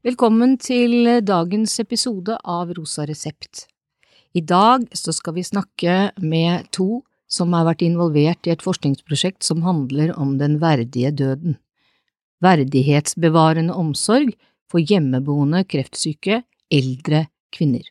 Velkommen til dagens episode av Rosa resept. I dag så skal vi snakke med to som har vært involvert i et forskningsprosjekt som handler om den verdige døden. Verdighetsbevarende omsorg for hjemmeboende kreftsyke eldre kvinner.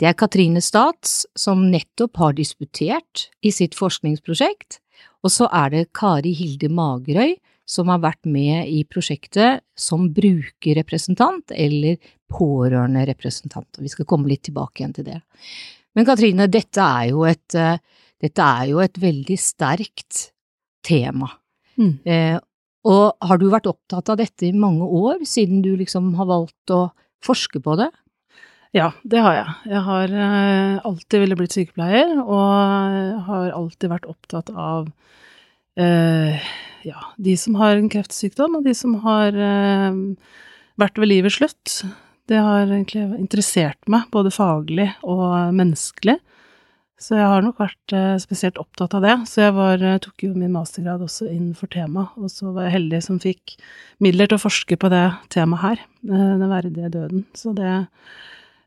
Det er Katrine Stats som nettopp har disputert i sitt forskningsprosjekt, og så er det Kari Hilde Magerøy som har vært med i prosjektet som brukerrepresentant eller pårørenderepresentant, vi skal komme litt tilbake igjen til det. Men Katrine, dette er jo et, eh, dette er jo et veldig sterkt tema. Mm. Eh, og har du vært opptatt av dette i mange år, siden du liksom har valgt å forske på det? Ja, det har jeg. Jeg har eh, alltid villet blitt sykepleier, og har alltid vært opptatt av eh, ja, de som har en kreftsykdom, og de som har eh, vært ved livets slutt. Det har egentlig interessert meg, både faglig og menneskelig. Så jeg har nok vært eh, spesielt opptatt av det. Så jeg var, eh, tok jo min mastergrad også innenfor temaet, og så var jeg heldig som fikk midler til å forske på det temaet her, eh, den verdige døden. Så det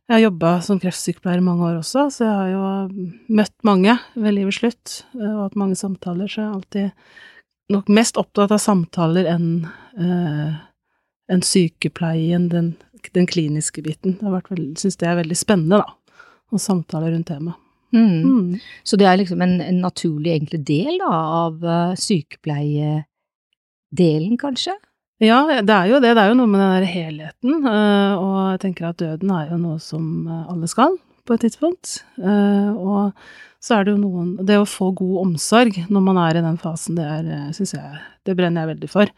Jeg har jobba som kreftsykepleier i mange år også, så jeg har jo møtt mange ved livets slutt, og hatt mange samtaler, så jeg har alltid nok mest opptatt av samtaler enn eh, en sykepleien, den, den kliniske biten. Jeg syns det er veldig spennende, da, å samtale rundt temaet. Mm. Mm. Så det er liksom en, en naturlig egentlig del da, av uh, sykepleiedelen, kanskje? Ja, det er jo det. Det er jo noe med den der helheten, Uh, og jeg tenker at døden er jo noe som eh, alle skal på et tidspunkt. Eh, Og så er det jo noen Det å få god omsorg når man er i den fasen, det er, syns jeg Det brenner jeg veldig for.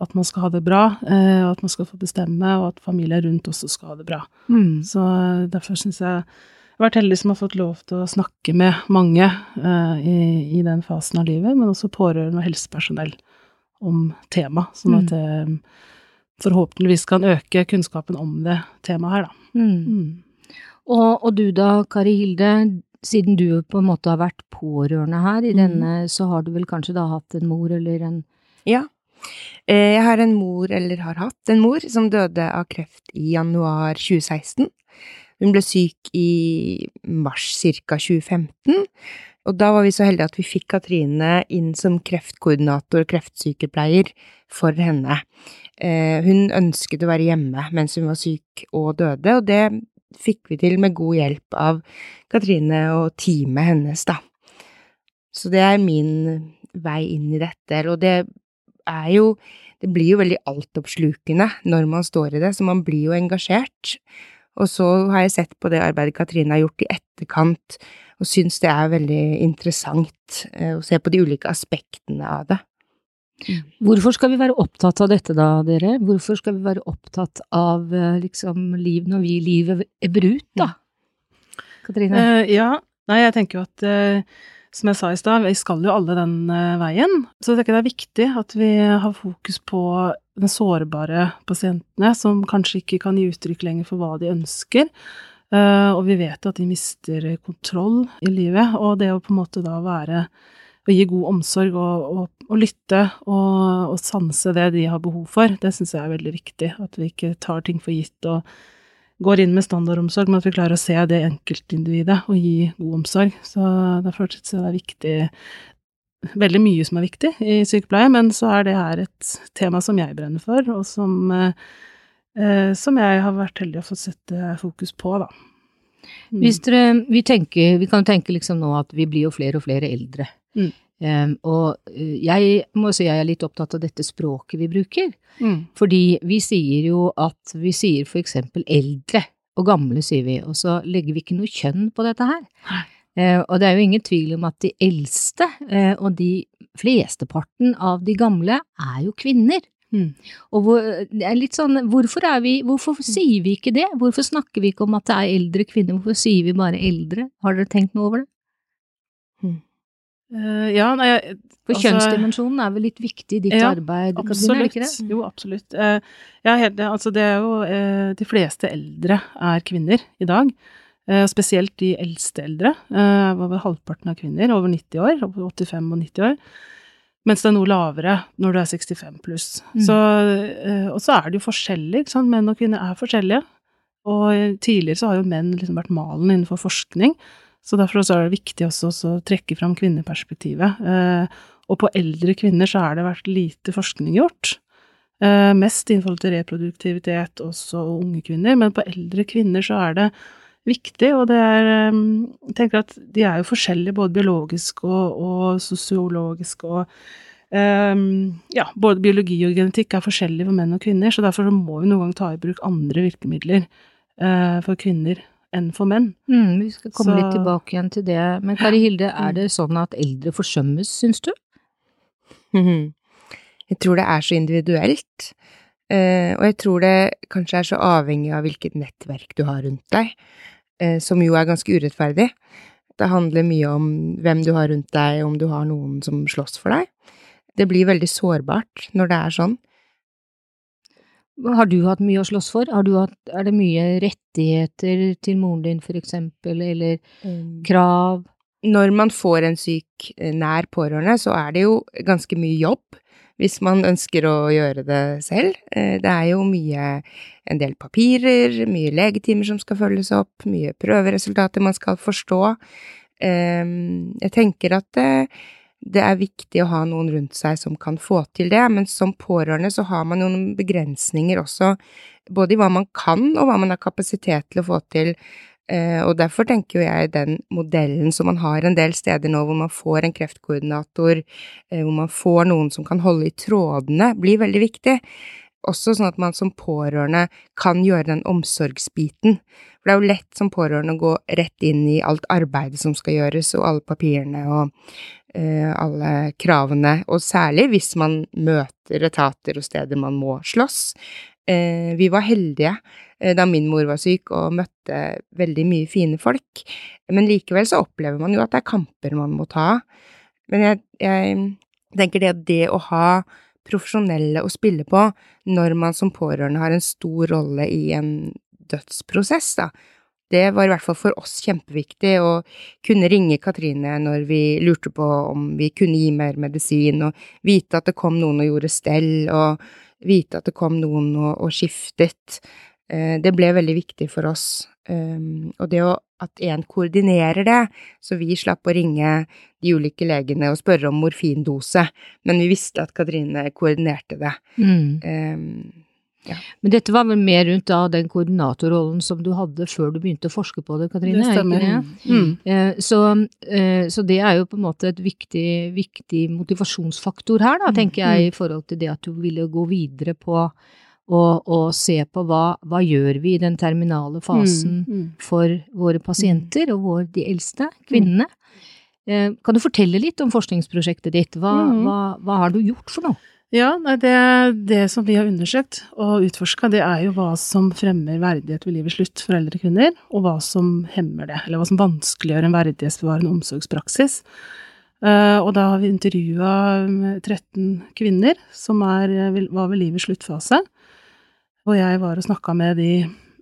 At man skal ha det bra, eh, og at man skal få bestemme, og at familien rundt også skal ha det bra. Mm. Så eh, derfor syns jeg jeg har vært heldig som har fått lov til å snakke med mange uh, i, i den fasen av livet, men også pårørende og helsepersonell om temaet, sånn at det forhåpentligvis kan øke kunnskapen om det temaet her, da. Mm. Mm. Og, og du da, Kari Hilde, siden du på en måte har vært pårørende her i Mm. denne, så har du vel kanskje da hatt en mor eller en Ja. Eh, Jeg har en mor, eller har hatt en mor, som døde av kreft i januar 2016. Hun ble syk i mars ca. 2015, og da var vi så heldige at vi fikk Katrine inn som kreftkoordinator og kreftsykepleier for henne. Eh, Hun ønsket å være hjemme mens hun var syk og døde, og det fikk vi til med god hjelp av Katrine og teamet hennes, da. Så det er min vei inn i dette, og det er jo Det blir jo veldig altoppslukende når man står i det, så man blir jo engasjert. Og så har jeg sett på det arbeidet Katrine har gjort i etterkant, og syns det er veldig interessant eh, å se på de ulike aspektene av det. Hvorfor skal vi være opptatt av dette da, dere? Hvorfor skal vi være opptatt av eh, liksom liv når vi livet er brut, da? Katrine? Uh, ja, nei, jeg tenker jo at uh, som jeg sa i stad, vi skal jo alle den uh, veien. Så jeg tenker det er viktig at vi har fokus på den sårbare pasientene, som kanskje ikke kan gi uttrykk lenger for hva de ønsker. Og vi vet at de mister kontroll i livet, og det å på en måte da være å gi god omsorg og, og, og lytte og, og sanse det de har behov for, det syns jeg er veldig viktig. At vi ikke tar ting for gitt og går inn med standardomsorg, men at vi klarer å se det enkeltindividet og gi god omsorg. Så derfor syns jeg det er viktig Veldig mye som er viktig i sykepleie, men så er det her et tema som jeg brenner for, og som, eh, som jeg har vært heldig å få sette fokus på, da. Mm. Hvis dere, vi tenker, vi kan tenke liksom nå at vi blir jo flere og flere eldre. Mm. Um, og eh, jeg må si jeg er litt opptatt av dette språket vi bruker. Mm. Fordi vi sier jo at vi sier for eksempel eldre og gamle, sier vi, og så legger vi ikke noe kjønn på dette her. Uh, og det er jo ingen tvil om at de eldste, uh, og de flesteparten av de gamle, er jo kvinner. Mm. Og hvor, det er litt sånn, hvorfor, er vi, hvorfor sier vi ikke det? Hvorfor snakker vi ikke om at det er eldre kvinner, hvorfor sier vi bare eldre? Har dere tenkt noe over det? Eh, ja, nei, jeg- For altså- kjønnsdimensjonen er vel litt viktig i ditt Ja, arbeid, Absolutt. Din, ikke det? Jo, absolutt. Uh, ja, altså det er jo uh, De fleste eldre er kvinner i dag. Spesielt de eldste eldre. Eh, over halvparten av kvinner over 90 år, over 85 og 90 år. Mens det er noe lavere når du er 65 pluss. Mm. Så, og så er det jo forskjellig, ikke sant. Menn og kvinner er forskjellige. Og tidligere så har jo menn liksom vært malen innenfor forskning. Så derfor er det viktig også å trekke fram kvinneperspektivet. Eh, og på eldre kvinner så har det vært lite forskning gjort. Eh, mest i forhold til reproduktivitet, også unge kvinner. Men på eldre kvinner så er det viktig, og det er eh, Jeg tenker at de er jo forskjellige både biologisk og, og sosiologisk og Um, Ja, både biologi og genetikk er forskjellig for menn og kvinner, så derfor så må vi noen gang ta i bruk andre virkemidler uh, for kvinner enn for menn. Mm, vi skal komme Så- litt tilbake igjen til det. Men Kari Hilde, er det sånn at eldre forsømmes, syns du? Mhm. Jeg tror det er så individuelt, eh, og jeg tror det kanskje er så avhengig av hvilket nettverk du har rundt deg, eh, som jo er ganske urettferdig. Det handler mye om hvem du har rundt deg, om du har noen som slåss for deg. Det blir veldig sårbart når det er sånn. Har du hatt mye å slåss for? Har du hatt, er det mye rettigheter til moren din, for eksempel, eller krav? Når man får en syk eh, nær pårørende, så er det jo ganske mye jobb hvis man ønsker å gjøre det selv. Eh, Det er jo mye, en del papirer, mye legetimer som skal følges opp, mye prøveresultater man skal forstå. Eh, Jeg tenker at det, er viktig å ha noen rundt seg som kan få til det, men som pårørende så har man noen begrensninger også, både i hva man kan og hva man har kapasitet til å få til. Eh, og derfor tenker jeg den modellen som man har en del steder nå, hvor man får en kreftkoordinator, eh, hvor man får noen som kan holde i trådene, blir veldig viktig. Også sånn at man som pårørende kan gjøre den omsorgsbiten. For det er jo lett som pårørende å gå rett inn i alt arbeidet som skal gjøres, og alle papirene og uh, alle kravene, og særlig hvis man møter etater og steder man må slåss. Uh, vi var heldige uh, da min mor var syk og møtte veldig mye fine folk, men likevel så opplever man jo at det er kamper man må ta. Men jeg, jeg tenker det, det å ha profesjonelle å spille på når man som pårørende har en stor rolle i en dødsprosess, da, det var i hvert fall for oss kjempeviktig å kunne ringe Katrine når vi lurte på om vi kunne gi mer medisin, og vite at det kom noen og gjorde stell, og vite at det kom noen og, og skiftet. Eh, Det ble veldig viktig for oss. Um, Og det å, at en koordinerer det, så vi slapp å ringe de ulike legene og spørre om morfindose, men vi visste at Katrine koordinerte det. Mm. Um, Men dette var vel mer rundt da den koordinatorrollen som du hadde før du begynte å forske på det, Katrine? Det er stemmer. Ikke? Mm. Eh, Så, eh, så det er jo på en måte et viktig, viktig motivasjonsfaktor her, da, tenker jeg, i forhold til det at du ville gå videre på og, og se på hva, hva gjør vi i den terminale fasen Mm, mm. for våre pasienter og vår, de eldste, kvinnene. Eh, Kan du fortelle litt om forskningsprosjektet ditt? Hva, Mhm. hva, hva har du gjort for noe? Ja, nei, det, det som vi har undersøkt og utforska, det er jo hva som fremmer verdighet ved livets slutt for eldre kvinner, og hva som hemmer det, eller hva som vanskeliggjør en verdighetsbevarende omsorgspraksis. Eh, og da har vi intervjua 13 kvinner som er, eh, var ved livets sluttfase. Og jeg var og snakka med de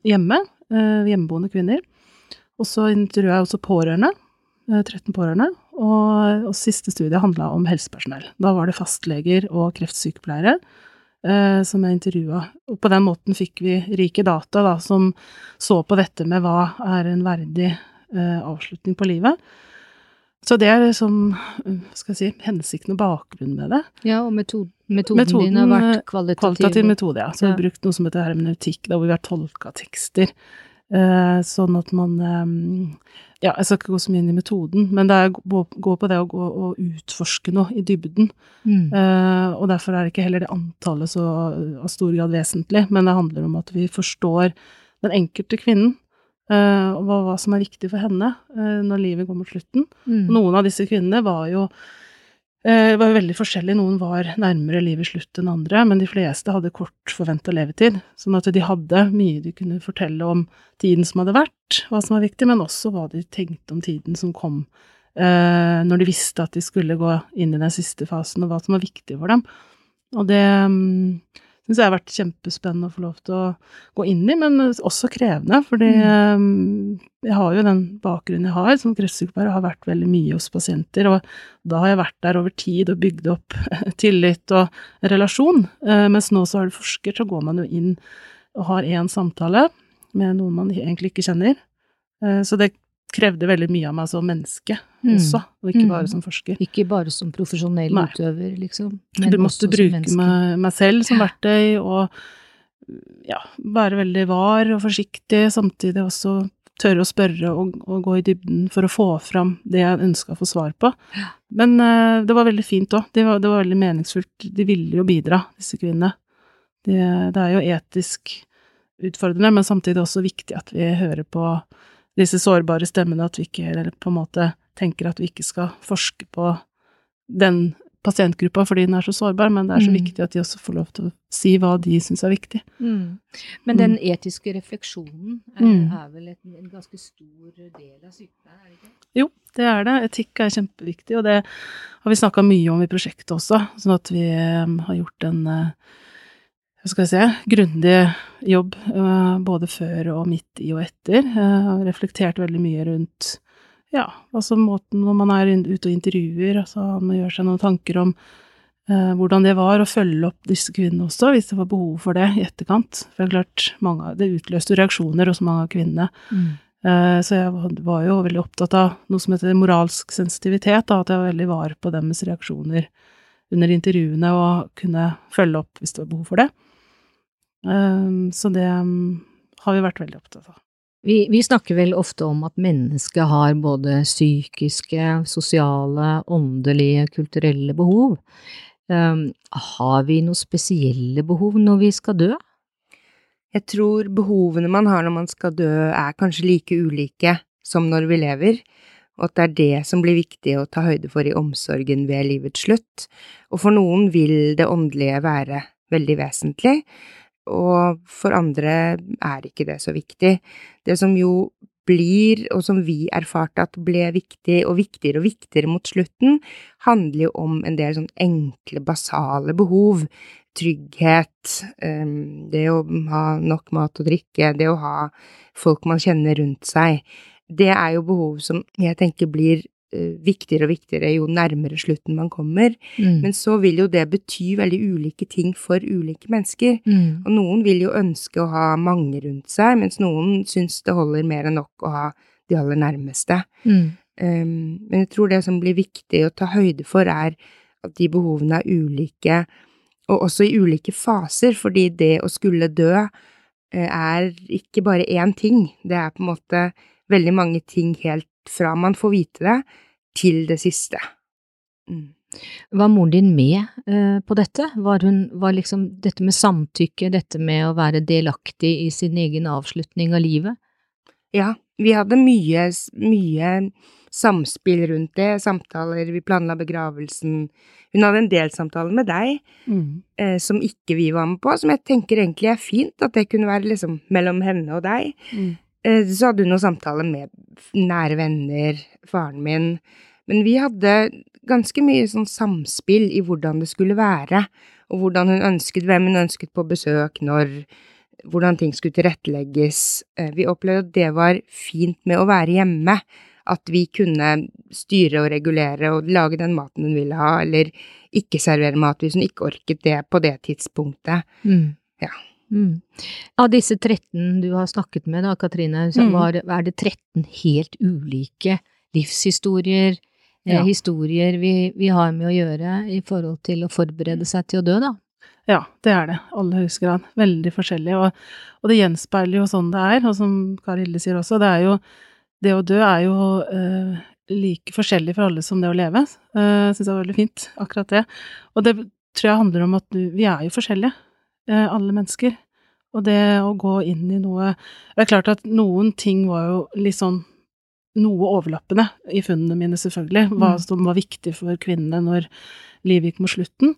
hjemme, eh, hjemmeboende kvinner. Og så intervjua jeg også pårørende, eh, 13 pårørende. Og, og siste studie handla om helsepersonell. Da var det fastleger og kreftsykepleiere eh, som jeg intervjua. Og på den måten fikk vi rike data da, som så på dette med hva er en verdig eh, avslutning på livet. Så det er liksom, eh, skal jeg si, hensikten og bakgrunnen med det. Ja, og metod, metoden, Metoden, din har vært eh, kvalitativ. Kvalitativ metode, ja. Så vi har brukt noe som heter hermeneutikk, da hvor vi har tolka tekster. Eh, sånn at man eh, Ja, jeg skal ikke gå så mye inn i metoden, men det er gå, gå på det å gå og utforske noe i dybden. Mm. Eh, og derfor er ikke heller det antallet så av stor grad vesentlig, men det handler om at vi forstår den enkelte kvinnen, eh, og hva, hva som er viktig for henne eh, når livet går mot slutten. Mm. Noen av disse kvinnene var jo eh, var veldig forskjellig. Noen var nærmere livets slutt enn andre, men de fleste hadde kort forventa levetid. Sånn at de hadde mye de kunne fortelle om tiden som hadde vært, hva som var viktig, men også hva de tenkte om tiden som kom, eh, når de visste at de skulle gå inn i den siste fasen, og hva som var viktig for dem. Og det mm, syns jeg har vært kjempespennende å få lov til å gå inn i, men også krevende. Fordi mm. jeg har jo den bakgrunnen jeg har som kreftsykepleier, og har vært veldig mye hos pasienter. Og da har jeg vært der over tid og bygd opp tillit og relasjon. Eh, mens nå så har du forsker, så går man jo inn og har én samtale med noen man egentlig ikke kjenner. Eh, så det krevde veldig mye av meg som menneske mm. også, og ikke bare mm. som forsker. Ikke bare som profesjonell Nei. utøver, liksom. Men du måtte bruke meg, meg, selv som verktøy, og ja, være veldig var og forsiktig, samtidig også tørre å spørre og, og, gå i dybden for å få fram det jeg ønska å få svar på. Men uh, det var veldig fint òg. Det, det, var veldig meningsfullt. De ville jo bidra, disse kvinnene. Det, det er jo etisk utfordrende, men samtidig også viktig at vi hører på disse sårbare stemmene, at vi ikke på en måte tenker at vi ikke skal forske på den pasientgruppa fordi den er så sårbar, men det er så mm. viktig at de også får lov til å si hva de syns er viktig. Mm. Men den mm. etiske refleksjonen er, mm. er vel et, en ganske stor del av sykepleien, er det ikke? Jo, det er det. Etikk er kjempeviktig, og det har vi snakka mye om i prosjektet også, sånn at vi um, har gjort en uh, hva skal jeg si, grundig jobb uh, både før og midt i og etter. Jeg har reflektert veldig mye rundt ja, altså måten når man er ute og intervjuer, altså man gjør seg noen tanker om uh, hvordan det var å følge opp disse kvinnene også, hvis det var behov for det i etterkant. For det er klart, mange, det utløste reaksjoner hos mange av kvinnene. Mm. Så jeg var jo veldig opptatt av noe som heter moralsk sensitivitet, da, at jeg var veldig var på deres reaksjoner under intervjuene og kunne følge opp hvis det var behov for det. Ehm, så det ehm, har vi vært veldig opptatt av. Vi, vi, snakker vel ofte om at mennesket har både psykiske, sosiale, åndelige, kulturelle behov. Um, har vi noen spesielle behov når vi skal dø? Jeg tror behovene man har når man skal dø er kanskje like ulike som når vi lever, og at det er det som blir viktig å ta høyde for i omsorgen ved livets slutt. Og for noen vil det åndelige være veldig vesentlig, og for andre er ikke det så viktig. Det som jo blir, og som vi erfarte at ble viktig og viktigere og viktigere mot slutten, handler jo om en del sånn enkle, basale behov. Trygghet, ehm, det å ha nok mat og drikke, det å ha folk man kjenner rundt seg. Det er jo behov som jeg tenker blir Eh, viktigere og viktigere jo nærmere slutten man kommer. Mm. Men så vil jo det bety veldig ulike ting for ulike mennesker. Mm. Og noen vil jo ønske å ha mange rundt seg, mens noen syns det holder mer enn nok å ha de aller nærmeste. Mm. Um, men jeg tror det som blir viktig å ta høyde for, er at de behovene er ulike, og også i ulike faser, fordi det å skulle dø eh, er ikke bare én ting, det er på en måte veldig mange ting helt fra man får vite det, til det siste. Mm. Var moren din med uh, på dette? Var hun, var liksom dette med samtykke, dette med å være delaktig i sin egen avslutning av livet? Ja, vi hadde mye, mye samspill rundt det, samtaler, vi planla begravelsen. Hun hadde en del samtaler med deg mm. eh, som ikke vi var med på, som jeg tenker egentlig er fint, at det kunne være liksom mellom henne og deg. Mm. Eh, så hadde hun noen samtaler med nære venner, faren min, men vi hadde ganske mye sånn samspill i hvordan det skulle være, og hvordan hun ønsket, hvem hun ønsket på besøk, når, hvordan ting skulle tilrettelegges. Eh, vi opplevde at det var fint med å være hjemme, at vi kunne styre og regulere og lage den maten hun ville ha, eller ikke servere mat hvis hun ikke orket det på det tidspunktet. Mm. Ja. Mm. Av disse 13 du har snakket med, da, Katrine, mm. var, er det 13 helt ulike livshistorier, eh, ja. eh, historier vi, vi, har med å gjøre i forhold til å forberede seg til å dø, da? Ja, det er det. Aller høyeste grad. Veldig forskjellig. Og, og, det gjenspeiler jo sånn det er, og som Kari Hilde sier også, det er jo Det å dø er jo øh, like forskjellig for alle som det å leve. Uh, Syns jeg var veldig fint, akkurat det. Og det tror jeg handler om at vi er jo forskjellige, alle mennesker. Og det å gå inn i noe Det er klart at noen ting var jo litt sånn noe overlappende i funnene mine, selvfølgelig. Hva Mm. som var viktig for kvinnene når livet gikk mot slutten.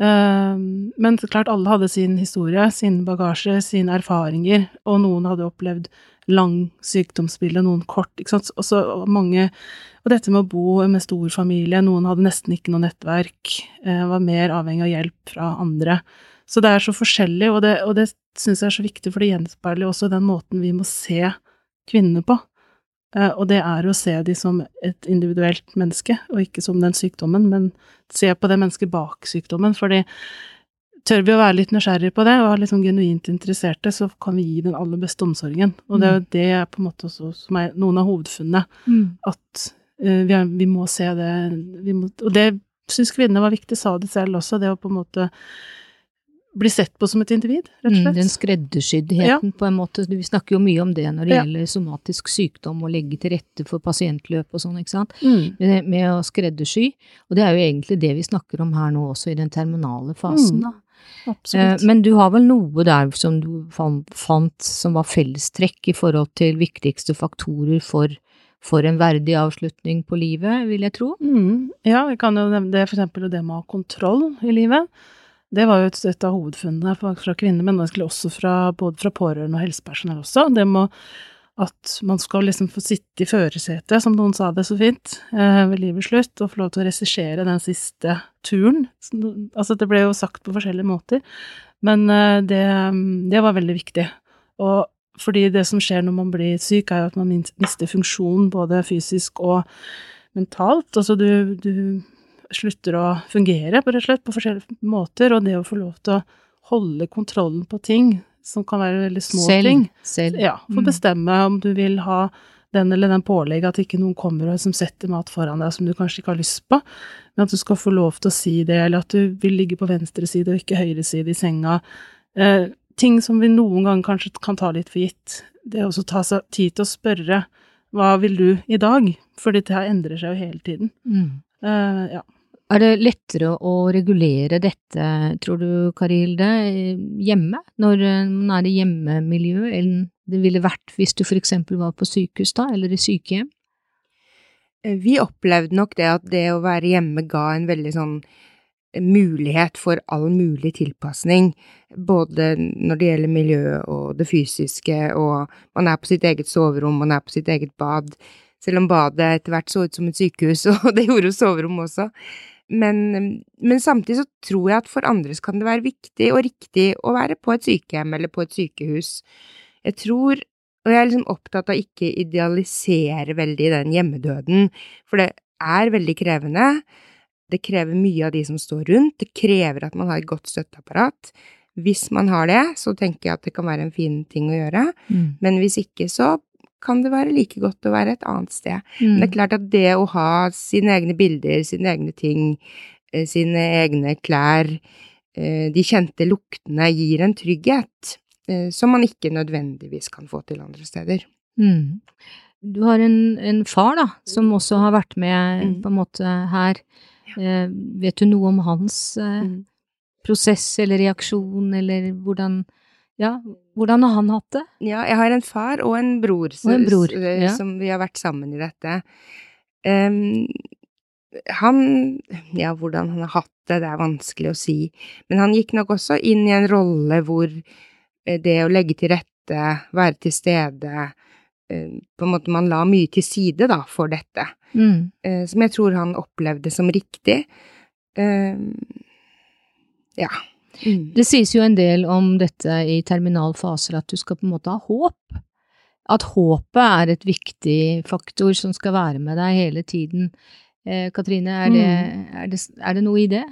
Eh, Men klart, alle hadde sin historie, sin bagasje, sine erfaringer, og noen hadde opplevd lang sykdomsbilde, noen kort, ikke sant. Og så mange Og dette med å bo med stor familie, noen hadde nesten ikke noe nettverk, eh, var mer avhengig av hjelp fra andre. Så det er så forskjellig, og det, og det syns jeg er så viktig, for det gjenspeiler også den måten vi må se kvinnene på. Eh, Og det er å se de som et individuelt menneske, og ikke som den sykdommen, men se på det mennesket bak sykdommen, fordi tør vi å være litt nysgjerrige på det, og er liksom genuint interesserte, så kan vi gi den aller beste omsorgen. Og det er jo det er på en måte også som er noen av hovedfunnene, at uh, vi, er, vi må se det vi må, Og det syns kvinnene var viktig, sa de selv også, det å på en måte bli sett på som et individ, rett og Mm, slett. den ja. på en måte. Vi snakker jo mye om det når det Ja. gjelder somatisk sykdom, og legge til rette for pasientløp og sånn, ikke sant. Mm. Med, med å skreddersy. Og det er jo egentlig det vi snakker om her nå også, i den terminale fasen, Mm, da. Absolutt. Eh, Men du har vel noe der som du fant som var fellestrekk i forhold til viktigste faktorer for, for en verdig avslutning på livet, vil jeg tro? Mm, ja, vi kan jo nevne det, for eksempel det med å ha kontroll i livet. Det var jo et, et av hovedfunnene fra, fra kvinner, men egentlig også fra, både fra pårørende og helsepersonell også. Det med at man skal liksom få sitte i førersetet, som noen sa det så fint, eh, ved livets slutt, og få lov til å regissere den siste turen. Altså, det ble jo sagt på forskjellige måter, men eh, det, det var veldig viktig. Og fordi det som skjer når man blir syk, er jo at man mister funksjon både fysisk og mentalt. Altså du, du slutter å fungere, på slett, på forskjellige måter, og det å få lov til å holde kontrollen på ting som kan være veldig små selv. ting. Selv. Ja, få Mm. bestemme om du vil ha den eller den pålegget, at ikke noen kommer og som setter mat foran deg som du kanskje ikke har lyst på, men at du skal få lov til å si det, eller at du vil ligge på venstre side og ikke høyre side i senga. Eh, ting som vi noen ganger kanskje kan ta litt for gitt. Det å også ta seg tid til å spørre hva vil du i dag? Fordi dette her endrer seg jo hele tiden. Mm. Eh, ja. Er det lettere å regulere dette, tror du, Kari Hilde, eh, hjemme, når eh, man er i hjemmemiljø, enn det ville vært hvis du for eksempel var på sykehus da, eller i sykehjem? Eh, Vi opplevde nok det at det å være hjemme ga en veldig sånn mulighet for all mulig tilpasning, både når det gjelder miljø og det fysiske, og man er på sitt eget soverom, man er på sitt eget bad, selv om badet etter hvert så ut som et sykehus, og det gjorde soverommet også. Men, men samtidig så tror jeg at for andre så kan det være viktig og riktig å være på et sykehjem eller på et sykehus. Jeg tror og jeg er liksom opptatt av ikke idealisere veldig den hjemmedøden, for det er veldig krevende. Det krever mye av de som står rundt, det krever at man har et godt støtteapparat. Hvis man har det, så tenker jeg at det kan være en fin ting å gjøre, Mm. men hvis ikke, så kan det være like godt å være et annet sted. Men Mm. det er klart at det å ha sine egne bilder, sine egne ting, eh, sine egne klær, eh, de kjente luktene gir en trygghet eh, som man ikke nødvendigvis kan få til andre steder. Mm. Du har en, en far da, som også har vært med Mm. på en måte her. Ja. vet du noe om hans Mm. prosess eller reaksjon, eller hvordan, ja, hvordan har han hatt det? Ja, jeg har en far og en bror, Og en bror, eh, ja. som vi har vært sammen i dette. Um, han Ja, hvordan han har hatt det, det er vanskelig å si, men han gikk nok også inn i en rolle hvor eh, det å legge til rette, være til stede eh, På en måte man la mye til side, da, for dette, Mm. som jeg tror han opplevde som riktig. Ja. Mm. Det sies jo en del om dette i terminalfaser, at du skal på en måte ha håp. At håpet er et viktig faktor som skal være med deg hele tiden. Eh, Katrine, er det, er, det, er det noe i det?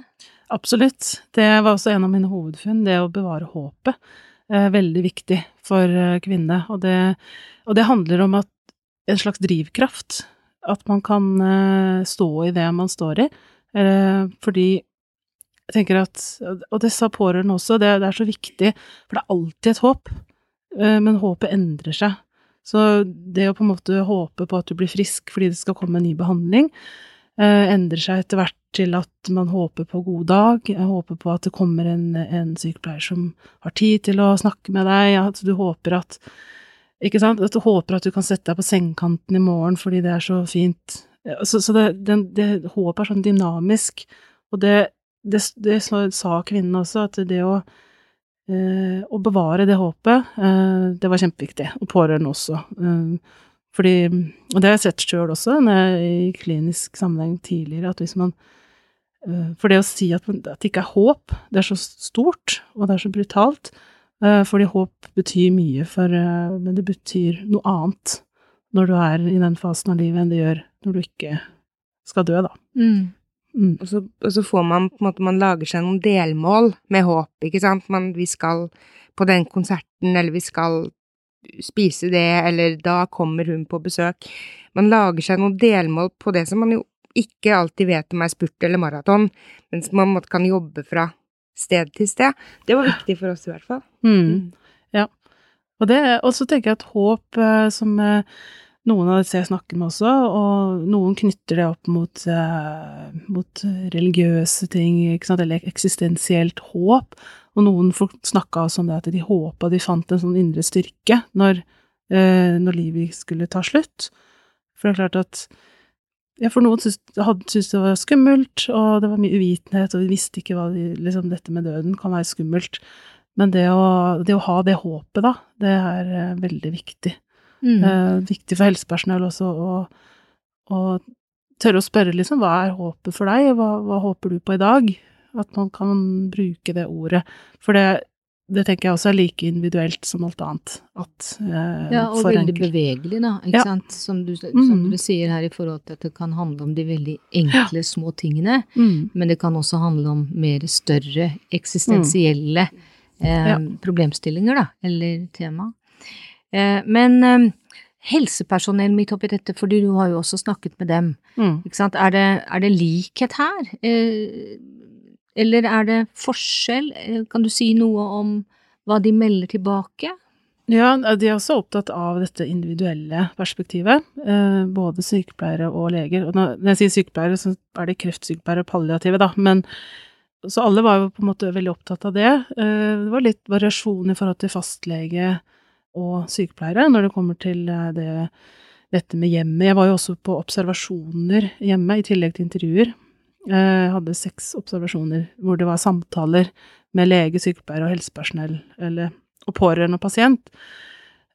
Absolutt. Det var også en av mine hovedfunn, det å bevare håpet. Eh, veldig viktig for kvinner. Og det, og det handler om at en slags drivkraft. At man kan eh, stå i det man står i. Eh, fordi jeg tenker at Og det sa pårørende også, det, det er så viktig, for det er alltid et håp. Eh, men håpet endrer seg. Så det å på en måte håpe på at du blir frisk fordi det skal komme en ny behandling, eh, endrer seg etter hvert til at man håper på god dag, håper på at det kommer en, en sykepleier som har tid til å snakke med deg, at du håper at Ikke sant? At du håper at du kan sette deg på sengekanten i morgen fordi det er så fint. Så, så det, det, det håpet er sånn dynamisk, og det, det, det sa kvinnen også, at det å eh, å bevare det håpet, eh, det var kjempeviktig, og pårørende også. Eh, fordi, og det har jeg sett sjøl også, jeg, i klinisk sammenheng tidligere, at hvis man eh, For det å si at, at det ikke er håp, det er så stort, og det er så brutalt, eh, fordi håp betyr mye, for, eh, men det betyr noe annet når du er i den fasen av livet enn det gjør når du ikke skal dø, da. Mm. Mm. Og så, og så får man på en måte, man lager seg noen delmål med håp, ikke sant. Man, vi skal på den konserten, eller vi skal spise det, eller da kommer hun på besøk. Man lager seg noen delmål på det som man jo ikke alltid vet om er spurt eller maraton, men som man måtte kan jobbe fra sted til sted. Det var viktig for oss i hvert fall. Mm. Ja. Og det, og så tenker jeg at håp, eh, som eh, noen av disse jeg snakker med også, og noen knytter det opp mot, eh, mot religiøse ting, eller eksistensielt håp, og noen snakka også om det at de håpa de fant en sånn indre styrke når, eh, når livet skulle ta slutt. For det er klart at ja, for noen syntes det var skummelt, og det var mye uvitenhet, og vi visste ikke hva de, liksom, dette med døden kan være skummelt. Men det å, det å ha det håpet, da, det er eh, veldig viktig. Mm. Eh, viktig for helsepersonell også å, å tørre å spørre, liksom, hva er håpet for deg, hva, hva håper du på i dag? At man kan bruke det ordet. For det, det tenker jeg også er like individuelt som alt annet. At, eh, Ja, og veldig enkelt- bevegelig, da, ikke Ja. sant. Som du, som mm. du sier her i forhold til at det kan handle om de veldig enkle, små tingene, Mm. men det kan også handle om mer større eksistensielle eh, Ja. problemstillinger, da, eller tema. Eh, men eh, helsepersonell midt oppi dette, fordi du har jo også snakket med dem, Mm. ikke sant. Er det, er det likhet her? Eh, eller er det forskjell? Kan du si noe om hva de melder tilbake? Ja, de er også opptatt av dette individuelle perspektivet, både sykepleiere og leger. Og når jeg sier sykepleiere, så er det kreftsykepleiere og palliative, da, men så alle var jo på en måte veldig opptatt av det. Det var litt variasjon i forhold til fastlege og sykepleiere når det kommer til eh, det, dette med hjemmet. Jeg var jo også på observasjoner hjemme, i tillegg til intervjuer. Eh, Jeg hadde seks observasjoner hvor det var samtaler med lege, sykepleier og helsepersonell, eller og pårørende og pasient.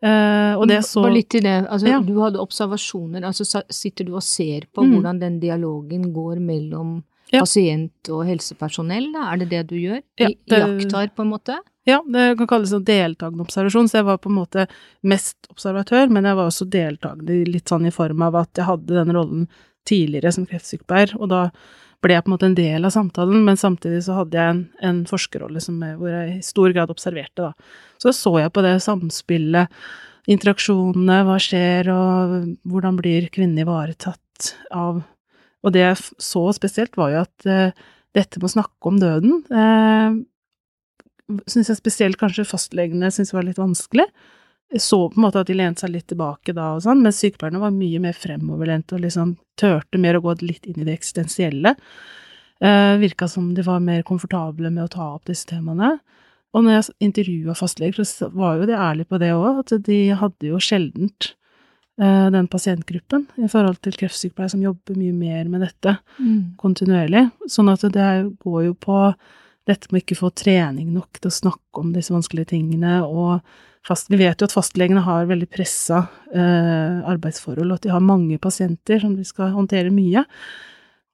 Uh, og det så Bare litt til det, altså Ja. du hadde observasjoner, altså sitter du og ser på Mm. hvordan den dialogen går mellom Ja. pasient og helsepersonell, da? Er det det du gjør? Ja, det- Iakttar, på en måte? Ja, det kan kalles en deltakende observasjon, så jeg var på en måte mest observatør, men jeg var også deltakende litt sånn i form av at jeg hadde den rollen tidligere som kreftsykepleier, og da ble jeg på en måte en del av samtalen, men samtidig så hadde jeg en, en forskerrolle hvor jeg i stor grad observerte, da. Så så jeg på det samspillet, interaksjonene, hva skjer, og hvordan blir kvinnen ivaretatt av Og det jeg så spesielt, var jo at eh, dette med å snakke om døden eh, syns jeg spesielt kanskje fastlegene syntes var litt vanskelig. Jeg så på en måte at de lente seg litt tilbake da og sånn, mens sykepleierne var mye mer fremoverlente og liksom turte mer å gå litt inn i det eksistensielle. Eh, Virka som de var mer komfortable med å ta opp disse temaene. Og når jeg intervjua fastleger, så var jo de ærlige på det òg, at de hadde jo sjeldent den pasientgruppen i forhold til kreftsykepleiere som jobber mye mer med dette kontinuerlig. Sånn at det går jo på dette med ikke få trening nok til å snakke om disse vanskelige tingene, og fast, vi vet jo at fastlegene har veldig pressa eh, arbeidsforhold, og at de har mange pasienter som de skal håndtere mye.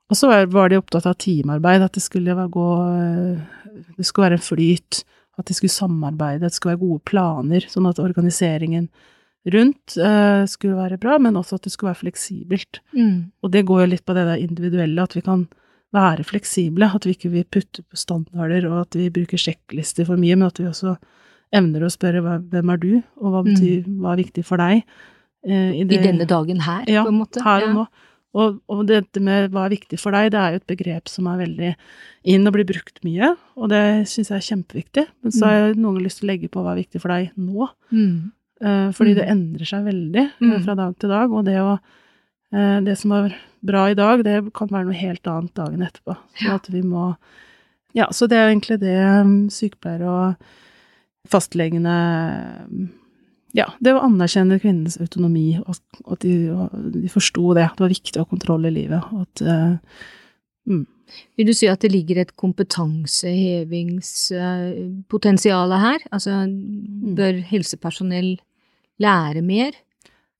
Og så var- var de opptatt av teamarbeid, at det skulle gå, eh, det skulle være en flyt, at de skulle samarbeide, at det skulle være gode planer, sånn at organiseringen rundt eh, skulle være bra, men også at det skulle være fleksibelt. Mm. Og det går jo litt på det der individuelle, at vi kan være fleksible, at vi ikke vil putte på standarder, og at vi bruker sjekklister for mye, men at vi også evner å spørre hvem er du, og hva betyr, hva er viktig for deg? eh, I denne dagen her, ja, på en måte? her og Ja. nå. Og, og dette med hva er viktig for deg, det er jo et begrep som er veldig inn og blir brukt mye, og det syns jeg er kjempeviktig. Men så har jeg noen ganger lyst til å legge på hva er viktig for deg nå, Mm. Eh, fordi Mm. det endrer seg veldig eh, Mm. fra dag til dag, og det å eh, Det som var bra i dag, det kan være noe helt annet dagen etterpå. Så at vi må Ja, så det er egentlig det um, sykepleiere og fastlegene um, ja, det å anerkjenne kvinnens autonomi, og at de, de forsto det. Det var viktig å ha kontroll i livet. Og at, uh, mm. Vil du si at det ligger et kompetansehevingspotensial her? Altså, mm. bør helsepersonell lære mer?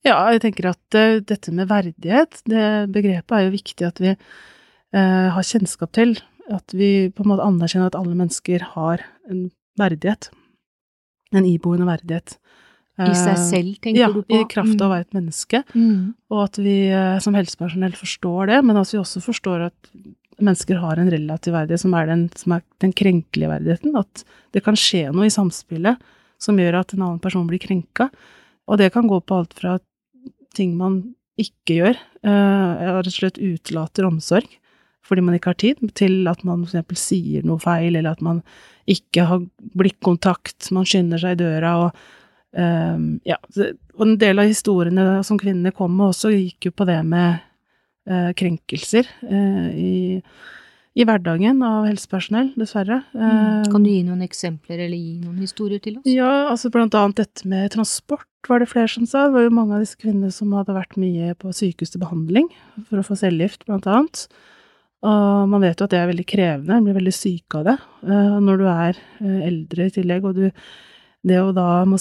Ja, jeg tenker at uh, dette med verdighet, det begrepet er jo viktig at vi uh, har kjennskap til. At vi på en måte anerkjenner at alle mennesker har en verdighet. En iboende verdighet. I seg eh, selv, tenker ja, du på? Ja, i kraft av å mm. være et menneske. Mm. Og at vi som helsepersonell forstår det, men at vi også forstår at mennesker har en relativ verdighet som er den, som er den krenkelige verdigheten. At det kan skje noe i samspillet som gjør at en annen person blir krenka. Og det kan gå på alt fra ting man ikke gjør, uh, rett og slett utelater omsorg fordi man ikke har tid, til at man eksempel sier noe feil, eller at man ikke har blikkontakt, man skynder seg i døra og um, Ja. Og en del av historiene som kvinnene kom med også, gikk jo på det med uh, krenkelser uh, i i hverdagen av helsepersonell, dessverre. Mm. Kan du gi noen eksempler, eller gi noen historier til oss? Ja, altså blant annet dette med transport var det flere som sa. Det var jo mange av disse kvinnene som hadde vært mye på sykehus til behandling for å få cellegift, blant annet. Og man vet jo at det er veldig krevende, man blir veldig syk av det eh, når du er eh, eldre i tillegg, og du Det å da må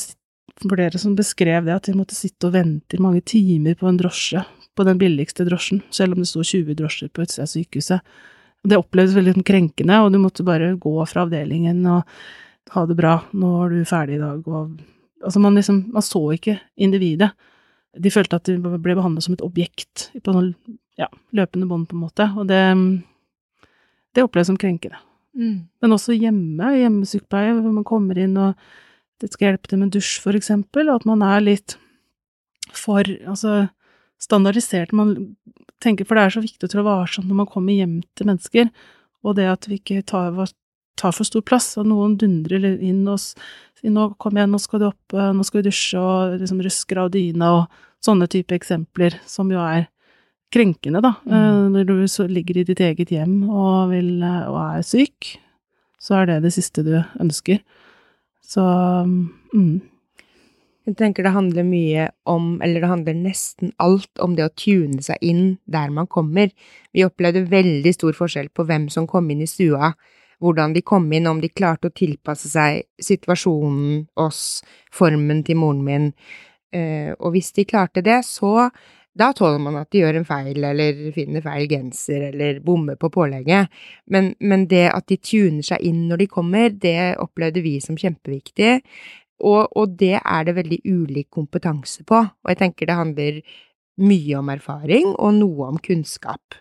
Flere som beskrev det, at de måtte sitte og vente i mange timer på en drosje, på den billigste drosjen, selv om det sto 20 drosjer på utsida av sykehuset. Det opplevdes veldig sånn krenkende, og du måtte bare gå fra avdelingen og ha det bra, nå er du ferdig i dag, og Altså, man liksom Man så ikke individet. De følte at de ble behandlet som et objekt på noen ja, løpende bånd, på en måte, og det Det opplevdes som krenkende. Mm. Men også hjemme, hjemmesykepleie, hvor man kommer inn og det skal hjelpe til med dusj, for eksempel, og at man er litt for Altså standardisert. Man tenker, for det er så viktig å trå varsomt når man kommer hjem til mennesker, og det at vi ikke tar, tar for stor plass, og noen dundrer inn og sier 'nå, kom igjen, nå skal du opp, eh, nå skal du dusje', og liksom rusker av dyna, og sånne type eksempler, som jo er krenkende, da, mm. Eh, når du ligger i ditt eget hjem og, vil, eh, og er syk, så er det det siste du ønsker. Så mm. Jeg tenker det handler mye om, eller det handler nesten alt om det å tune seg inn der man kommer. Vi opplevde veldig stor forskjell på hvem som kom inn i stua, hvordan de kom inn, om de klarte å tilpasse seg situasjonen, oss, formen til moren min. Eh, og hvis de klarte det, så da tåler man at de gjør en feil, eller finner feil genser, eller bommer på pålegget. Men, men, det at de tuner seg inn når de kommer, det opplevde vi som kjempeviktig. Og, og, det er det veldig ulik kompetanse på, og jeg tenker det handler mye om erfaring og noe om kunnskap.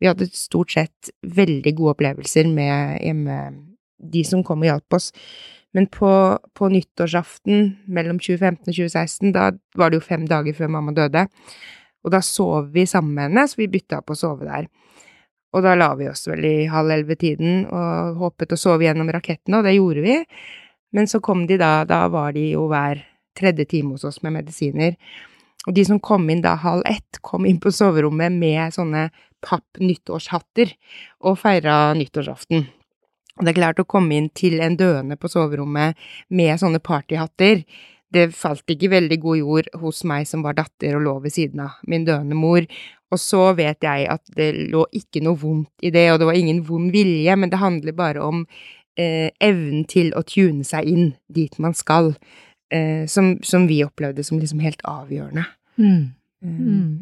Vi hadde stort sett veldig gode opplevelser med hjemme, de som kom og hjalp oss. Men på, på nyttårsaften mellom 2015 og 2016, da var det jo fem dager før mamma døde, og da sov vi sammen med henne, så vi bytta på å sove der. Og da la vi oss vel i halv elleve-tiden og håpet å sove gjennom rakettene, og det gjorde vi. Men så kom de da, da var de jo hver tredje time hos oss med medisiner. Og de som kom inn da halv ett, kom inn på soverommet med sånne papp-nyttårshatter og feira nyttårsaften. Og det er klart å komme inn til en døende på soverommet med sånne partyhatter, det falt ikke veldig god jord hos meg som var datter og lå ved siden av min døende mor. Og så vet jeg at det lå ikke noe vondt i det, og det var ingen vond vilje, men det handler bare om eh, evnen til å tune seg inn dit man skal, eh, som, som, vi opplevde som liksom helt avgjørende. Mm. Mm.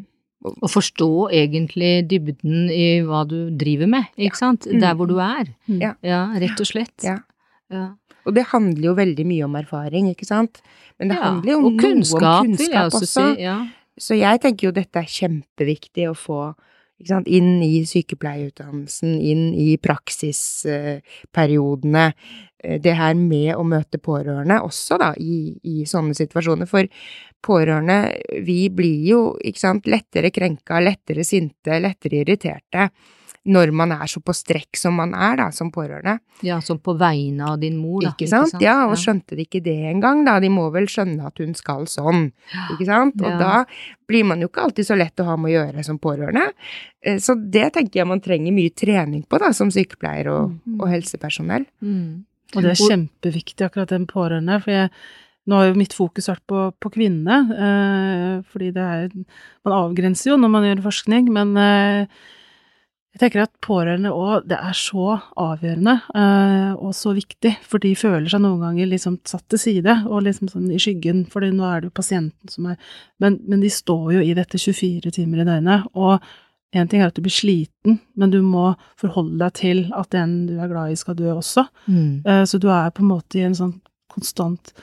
Å forstå egentlig dybden i hva du driver med, ikke ja. sant, der hvor du er. Mm. Ja. ja. rett og slett. Ja. ja. Og det handler jo veldig mye om erfaring, ikke sant, men det handler jo om kunnskap, om kunnskap også. Si, Så jeg tenker jo dette er kjempeviktig å få inn i sykepleierutdannelsen, inn i praksisperiodene. Eh, det her med å møte pårørende også, da, i, i sånne situasjoner. For pårørende, vi blir jo, sant, lettere krenka, lettere sinte, lettere irriterte når man er så på strekk som man er, da, som pårørende. Ja, som på vegne av din mor, da. Ikke sant? Ikke sant? Ja, og skjønte de ikke det engang, da. De må vel skjønne at hun skal sånn, ikke sant? Og ja. da blir man jo ikke alltid så lett å ha med å gjøre som pårørende. Eh, så det tenker jeg man trenger mye trening på, da, som sykepleier og, mm. og helsepersonell. Mm. Og det er kjempeviktig, akkurat den pårørende, for jeg Nå har jo mitt fokus vært på, på kvinnene, eh, fordi det er Man avgrenser jo når man gjør forskning, men eh, jeg tenker at pårørende òg, det er så avgjørende eh, og så viktig, for de føler seg noen ganger liksom satt til side og liksom sånn i skyggen, for nå er det jo pasienten som er men, men de står jo i dette 24 timer i døgnet, og en ting er at du blir sliten, men du må forholde deg til at den du er glad i, skal dø også. Mm. Eh, Så du er på en måte i en sånn konstant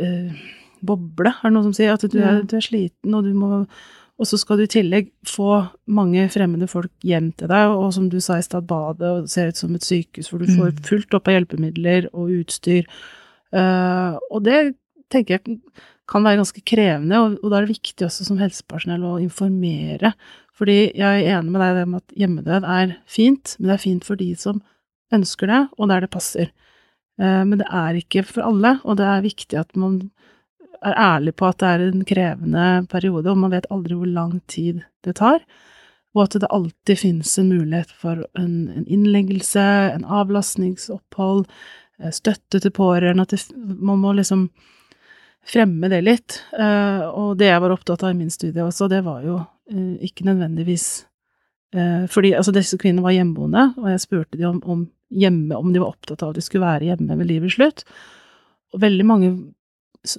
uh, boble, er det noen som sier. At du er, du er sliten, og du må Og så skal du i tillegg få mange fremmede folk hjem til deg, og som du sa i stad, badet og ser ut som et sykehus hvor du får Mm. fullt opp av hjelpemidler og utstyr. Uh, og det tenker jeg kan være ganske krevende, og, og da er det viktig også som helsepersonell å informere. Fordi jeg er enig med deg i at hjemmedød er fint, men det er fint for de som ønsker det, og der det passer. Eh, Men det er ikke for alle, og det er viktig at man er ærlig på at det er en krevende periode, og man vet aldri hvor lang tid det tar. Og at det alltid finnes en mulighet for en, en innleggelse, en avlastningsopphold, eh, støtte til pårørende, at det, man må liksom fremme det litt. Eh, Og det jeg var opptatt av i min studie også, det var jo eh, ikke nødvendigvis Fordi altså disse kvinnene var hjemmeboende, og jeg spurte dem om, om hjemme, om de var opptatt av at de skulle være hjemme ved livets slutt. Og veldig mange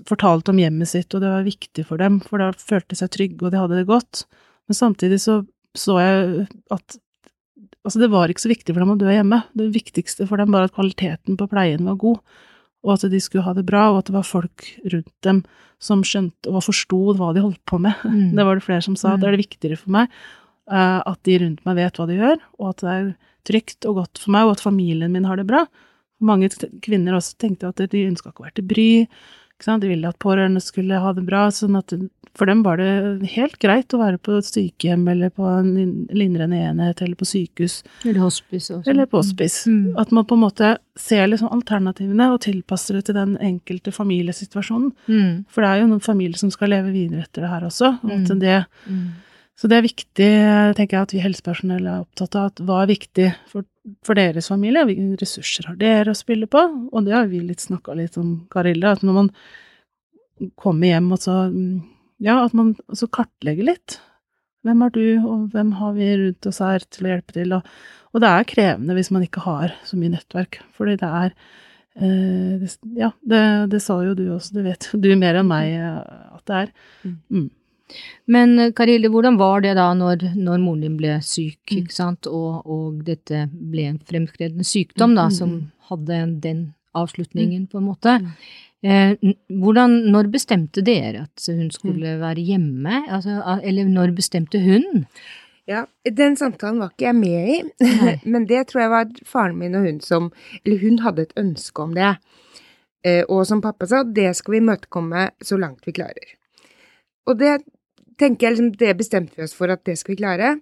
fortalte om hjemmet sitt, og det var viktig for dem, for da følte de seg trygge, og de hadde det godt. Men samtidig så så jeg at altså det var ikke så viktig for dem å dø hjemme. Det viktigste for dem var at kvaliteten på pleien var god, og at de skulle ha det bra, og at det var folk rundt dem som skjønte og forsto hva de holdt på med. Mm. Det var det flere som sa, Mm. det er det viktigere for meg eh, at de rundt meg vet hva de gjør, og at det er trygt og godt for meg, og at familien min har det bra. Mange kvinner også tenkte at de ønska ikke å være til bry? De ville at pårørende skulle ha det bra, sånn at for dem var det helt greit å være på et sykehjem eller på en lindrende enhet eller på sykehus Eller hospice også. eller på hospice. Mm. At man på en måte ser liksom alternativene og tilpasser det til den enkelte familiesituasjonen. Mm. For det er jo noen familier som skal leve videre etter det her også. Og at Mm. det, Mm. Så det er viktig, tenker jeg, at vi helsepersonell er opptatt av at hva er viktig for, for deres familie, hvilke ressurser har dere å spille på? Og det har vi litt snakka litt om, Karilla, at når man kommer hjem og så mm, Ja, at man også kartlegger litt. Hvem er du, og hvem har vi rundt oss her til å hjelpe til? Og, og det er krevende hvis man ikke har så mye nettverk, fordi det er eh, det, Ja, det, det sa jo du også, det vet du mer enn meg eh, at det er. Mm. Men eh, Karille, hvordan var det da når, når moren din ble syk, Mm. ikke sant, og, og dette ble en fremskredende sykdom da, Mm, mm, som mm. hadde den avslutningen, på en måte. Eh, hvordan, når bestemte dere at hun skulle være hjemme? Altså, eller når bestemte hun? Ja, den samtalen var ikke jeg med i, Nei. men det tror jeg var faren min og hun som Eller hun hadde et ønske om det. Eh, Og som pappa sa, det skal vi imøtekomme så langt vi klarer. Og det tenker jeg liksom, det bestemte vi oss for at det skal vi klare.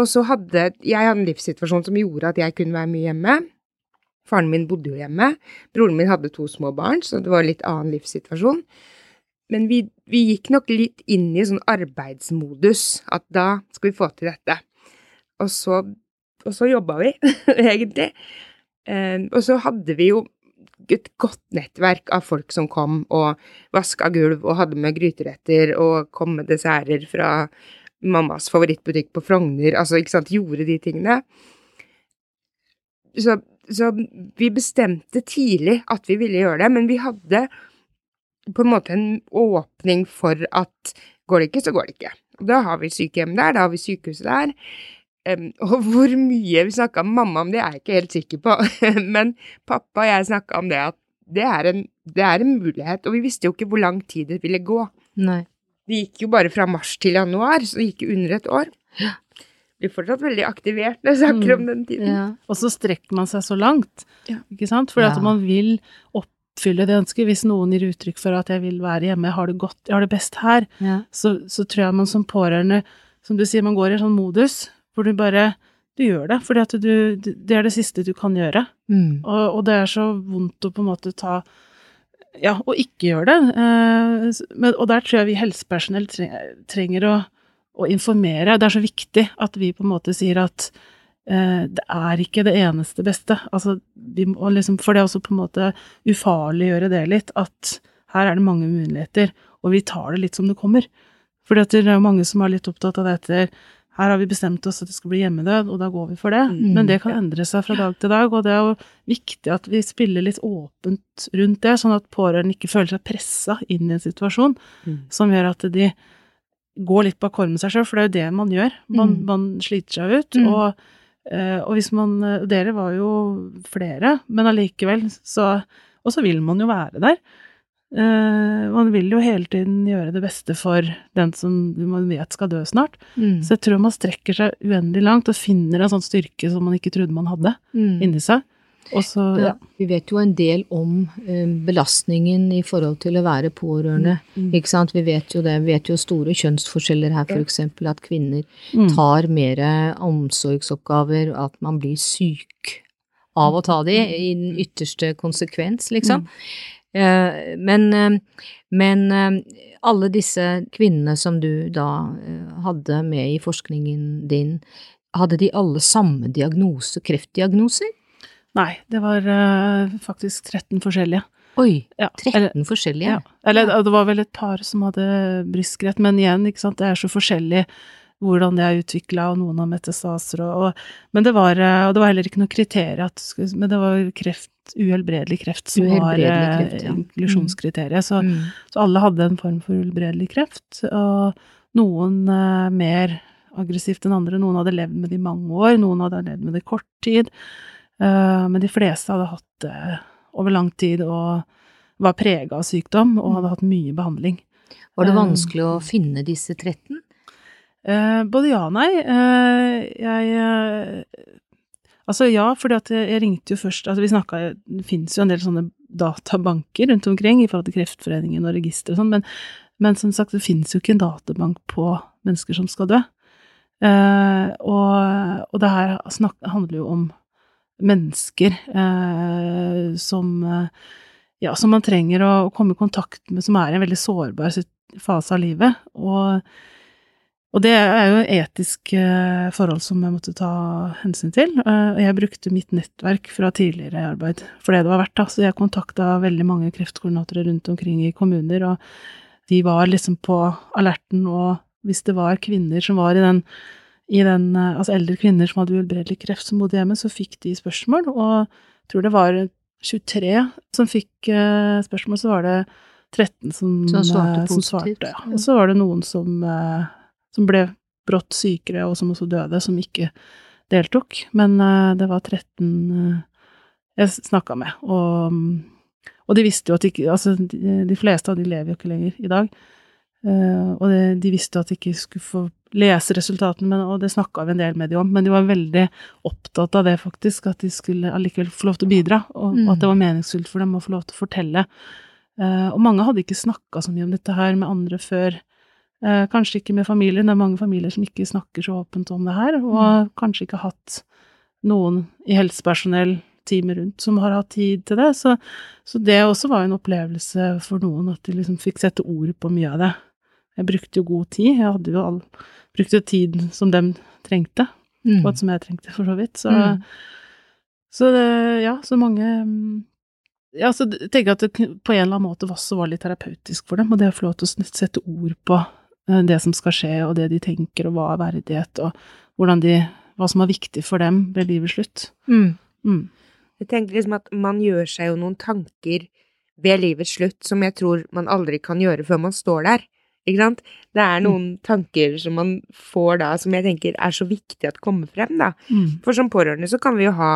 Og så hadde jeg hadde en livssituasjon som gjorde at jeg kunne være mye hjemme. Faren min bodde jo hjemme. Broren min hadde to små barn, så det var en litt annen livssituasjon. Men vi, vi gikk nok litt inn i sånn arbeidsmodus, at da skal vi få til dette. Og så, og så jobba vi, egentlig. Eh, og så hadde vi jo et godt nettverk av folk som kom og vaska gulv og hadde med gryteretter og kom med desserter fra mammas favorittbutikk på Frogner, altså ikke sant, gjorde de tingene. Så, så vi bestemte tidlig at vi ville gjøre det, men vi hadde på en måte en åpning for at går det ikke, så går det ikke. Da har vi sykehjem der, da har vi sykehuset der. Em, og hvor mye vi snakka med mamma om det, er jeg ikke helt sikker på, men pappa og jeg snakka om det at det er, en, det er en mulighet, og vi visste jo ikke hvor lang tid det ville gå. Nei. Det gikk jo bare fra mars til januar, så det gikk under et år. Blir fortsatt veldig aktivert når jeg snakker om den tiden. Ja. Og så strekker man seg så langt, Ja. ikke sant? for Ja. at man vil oppfylle det ønsket. Hvis noen gir uttrykk for at jeg vil være hjemme, jeg har det godt, jeg har det best her, Ja. så, så tror jeg man som pårørende, som du sier, man går i en sånn modus hvor du bare du gjør det, fordi at du, det er det siste du kan gjøre. Mm. Og, og det er så vondt å på en måte ta Ja, og ikke gjøre det. Eh, men, og der tror jeg vi helsepersonell trenger, trenger å, å informere. Det er så viktig at vi på en måte sier at eh, det er ikke det eneste beste. Altså, vi må liksom, for det er også på en måte ufarliggjøre det litt, at her er det mange muligheter, og vi tar det litt som det kommer. For det er jo mange som er litt opptatt av dette her har vi bestemt oss at det skal bli hjemmedød, og da går vi for det. Mm. Men det kan endre seg fra dag til dag, og det er jo viktig at vi spiller litt åpent rundt det, sånn at pårørende ikke føler seg pressa inn i en situasjon Mm. som gjør at de går litt bak med seg sjøl, for det er jo det man gjør. Man, Mm. man sliter seg ut. Mm. Og, eh, og hvis man Dere var jo flere, men allikevel så Og så vil man jo være der. Eh, man vil jo hele tiden gjøre det beste for den som man vet skal dø snart. Mm. Så jeg tror man strekker seg uendelig langt og finner en sånn styrke som man ikke trodde man hadde Mm. inni seg. Og så, ja. Vi vet jo en del om eh, belastningen i forhold til å være pårørende. Mm. Ikke sant? Vi vet jo det. Vi vet jo store kjønnsforskjeller her, eksempel at kvinner Mm. tar mer omsorgsoppgaver, at man blir syk av å ta de, i den ytterste konsekvens, liksom. Eh, Men, eh, men eh, alle disse kvinnene som du da hadde med i forskningen din, hadde de alle samme diagnose, kreftdiagnoser? Nei, det var faktisk 13 forskjellige. Oi, Ja, 13 eller- forskjellige? Ja. Eller det var vel et par som hadde brystkreft, men igjen, ikke sant, det er så forskjellig hvordan det er utvikla, og noen har metastaser og, og Men det var, eh, og det var heller ikke noe kriterium, at, men det var kreft, uhelbredelig kreft som var Uhelbredelig var kreft, ja. inklusjonskriteriet. Så, Mm. så alle hadde en form for uhelbredelig kreft, og noen eh, mer aggressivt enn andre. Noen hadde levd med det i mange år, noen hadde levd med det i kort tid. Eh, men de fleste hadde hatt det over lang tid og var prega av sykdom og hadde hatt mye behandling. Var det Eh, vanskelig å finne disse 13? Eh, både ja og nei. Eh, jeg eh, Altså ja, fordi at jeg, ringte jo først Altså vi snakka Det fins jo en del sånne databanker rundt omkring i forhold til Kreftforeningen og registre og sånn, men, men som sagt, det fins jo ikke en databank på mennesker som skal dø. Og, og det her snak, handler jo om mennesker som ja, som man trenger å komme i kontakt med, som er i en veldig sårbar fase av livet. Og, og det er jo etisk eh, forhold som jeg måtte ta hensyn til. Eh, og jeg brukte mitt nettverk fra tidligere arbeid for det det var verdt. Da. Så jeg kontakta veldig mange kreftkoordinatorer rundt omkring i kommuner, og de var liksom på alerten, og hvis det var kvinner som var i den i den, eh, altså eldre kvinner som hadde uhelbredelig kreft som bodde hjemme, så fikk de spørsmål, og jeg tror det var 23 som fikk eh, spørsmål, så var det 13 som, Som svarte eh, som svarte. Ja. Og så var det noen som, eh, som ble brått sykere, og som også døde, som ikke deltok. Men eh, det var 13 eh, jeg snakka med, og, og de visste jo at ikke Altså, de, fleste av de lever jo ikke lenger i dag. Eh, og det, de visste at de ikke skulle få lese resultatene, men, og det snakka vi en del med de om, men de var veldig opptatt av det, faktisk, at de skulle allikevel få lov til å bidra, og, Mm. og at det var meningsfullt for dem å få lov til å fortelle. Og mange hadde ikke snakka så mye om dette her med andre før. Eh, kanskje ikke med familien, det er mange familier som ikke snakker så åpent om det her, og kanskje ikke hatt noen i helsepersonell teamet rundt som har hatt tid til det. Så, så det også var en opplevelse for noen, at de liksom fikk sette ord på mye av det. Jeg brukte jo god tid, jeg hadde jo all, brukte tid som dem trengte, Mm. og som jeg trengte, for så vidt. Så, Mm. så det, ja, så mange mm, Ja, så tenker jeg at det på en eller annen måte også var litt terapeutisk for dem, og det å få lov til å sette ord på det som skal skje, og det de tenker, og hva er verdighet, og hvordan de hva som er viktig for dem ved livets slutt. Mm. Mm. Jeg tenker liksom at man gjør seg jo noen tanker ved livets slutt som jeg tror man aldri kan gjøre før man står der. Ikke sant? Det er noen tanker som man får da, som jeg tenker er så viktig at kommer frem, da. Mm. For som pårørende så kan vi jo ha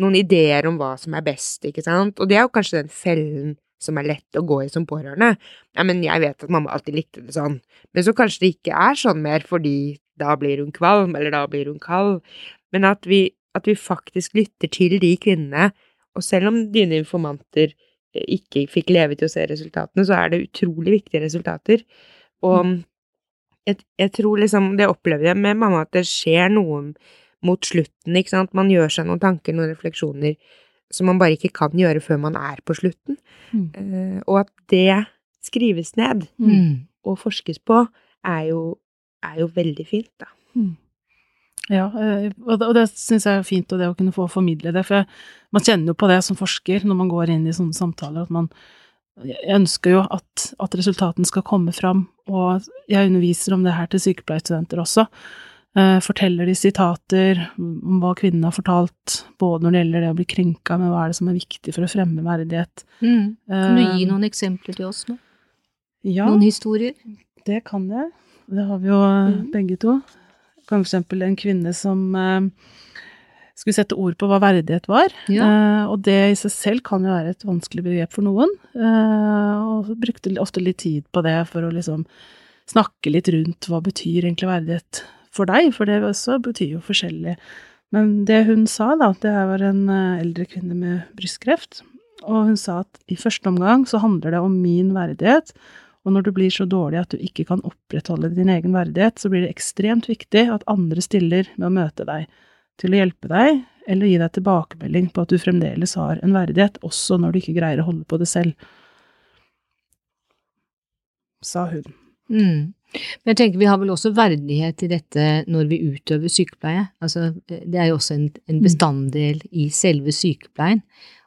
noen ideer om hva som er best, ikke sant? Og det er jo kanskje den fellen som er lett å gå i som pårørende. Ja, men jeg vet at mamma alltid likte det sånn. Men så kanskje det ikke er sånn mer fordi da blir hun kvalm, eller da blir hun kald. Men at vi, at vi faktisk lytter til de kvinnene, og selv om dine informanter eh, ikke fikk leve til å se resultatene, så er det utrolig viktige resultater. Og jeg, jeg tror liksom, det opplever jeg med mamma, at det skjer noe mot slutten, ikke sant. Man gjør seg noen tanker, noen refleksjoner som man bare ikke kan gjøre før man er på slutten. Mm. Uh, og at det skrives ned Mm. og forskes på, er jo, er jo veldig fint, da. Ja, eh, og det, og syns jeg er fint, og det å kunne få formidle det. For jeg, man kjenner jo på det som forsker når man går inn i sånne samtaler, at man jeg ønsker jo at, at resultatene skal komme fram, og jeg underviser om det her til sykepleierstudenter også. Eh, forteller de sitater om hva kvinnen har fortalt, både når det gjelder det å bli krenka, men hva er det som er viktig for å fremme verdighet. Mm. Kan du gi Eh, noen eksempler til oss nå? Ja, Noen historier? det kan jeg. Det har vi jo eh, Mhm. begge to. For eksempel en kvinne som skulle sette ord på hva verdighet var. Ja. Eh, og det i seg selv kan jo være et vanskelig begrep for noen. Eh, og brukte ofte litt tid på det for å liksom snakke litt rundt hva betyr egentlig verdighet for deg, for det også betyr jo forskjellig. Men det hun sa, da, det her var en eh, eldre kvinne med brystkreft, og hun sa at i første omgang så handler det om min verdighet, og når du blir så dårlig at du ikke kan opprettholde din egen verdighet, så blir det ekstremt viktig at andre stiller med å møte deg, til å hjelpe deg, eller gi deg tilbakemelding på at du fremdeles har en verdighet, også når du ikke greier å holde på det selv. Sa hun. Mm. Men jeg tenker vi har vel også verdighet i dette når vi utøver sykepleie. Altså, det er jo også en, en Mm. bestanddel i selve sykepleien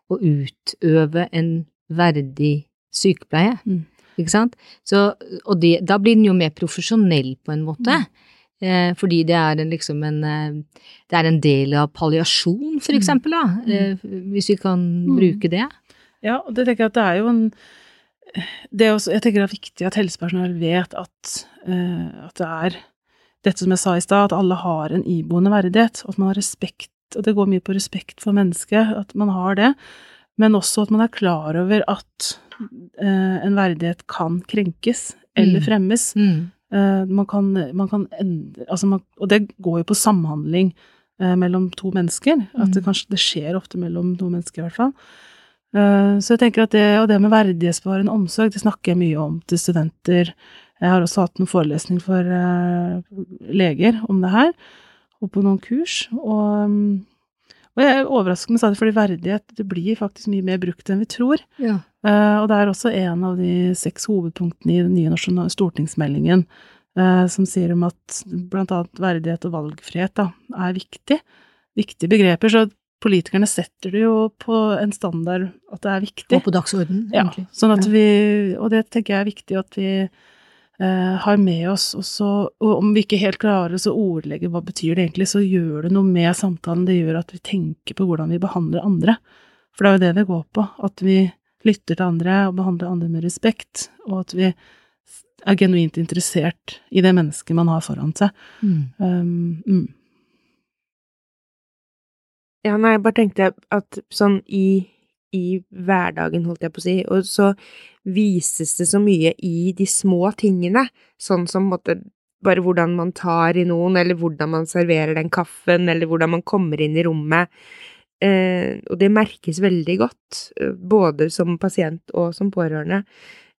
å utøve en verdig sykepleie. Mm. Ikke sant? Så, og det, da blir den jo mer profesjonell på en måte. Eh, fordi det er en, liksom en eh, Det er en del av palliasjon, for Mm. eksempel, da. Eh, hvis vi kan Mm. bruke det. Ja, og det tenker jeg at det er jo en det også, Jeg tenker det er viktig at helsepersonell vet at, uh, at det er dette som jeg sa i stad, at alle har en iboende verdighet, at man har respekt, og det går mye på respekt for mennesket, at man har det, men også at man er klar over at uh, en verdighet kan krenkes eller Mm. fremmes. Mm. Uh, man kan, man kan endre altså man, Og det går jo på samhandling mellom to mennesker. At det Mm. kanskje det skjer ofte mellom to mennesker, i hvert fall. Eh, så jeg tenker at det, og det med verdighetsbevarende omsorg, det snakker jeg mye om til studenter. Jeg har også hatt noen forelesning for eh, leger om det her, og på noen kurs. Og, mm, og jeg er overraskende stadig, fordi verdighet det blir faktisk mye mer brukt enn vi tror. Ja. Eh, og det er også en av de seks hovedpunktene i den nye stortingsmeldingen som sier om at annet verdighet og valgfrihet da, er viktig. Viktige begreper. Så politikerne setter det jo på en standard at det er viktig. Og på dagsorden, Ja, egentlig. sånn at vi, og det tenker jeg er viktig at vi eh, har med oss også, og om vi ikke helt klarer å ordlegge hva betyr det egentlig, så gjør det noe med samtalen, det gjør at vi tenker på hvordan vi behandler andre. For det er jo det det går på, at vi lytter til andre og behandler andre med respekt, og at vi er genuint interessert i det mennesket man har foran seg. Mm. Um, mm. Ja, nei, jeg bare tenkte at sånn i, i hverdagen, holdt jeg på å si, og så vises det så mye i de små tingene, sånn som måtte bare hvordan man tar i noen, eller hvordan man serverer den kaffen, eller hvordan man kommer inn i rommet. Eh, og det merkes veldig godt, eh, både som pasient og som pårørende.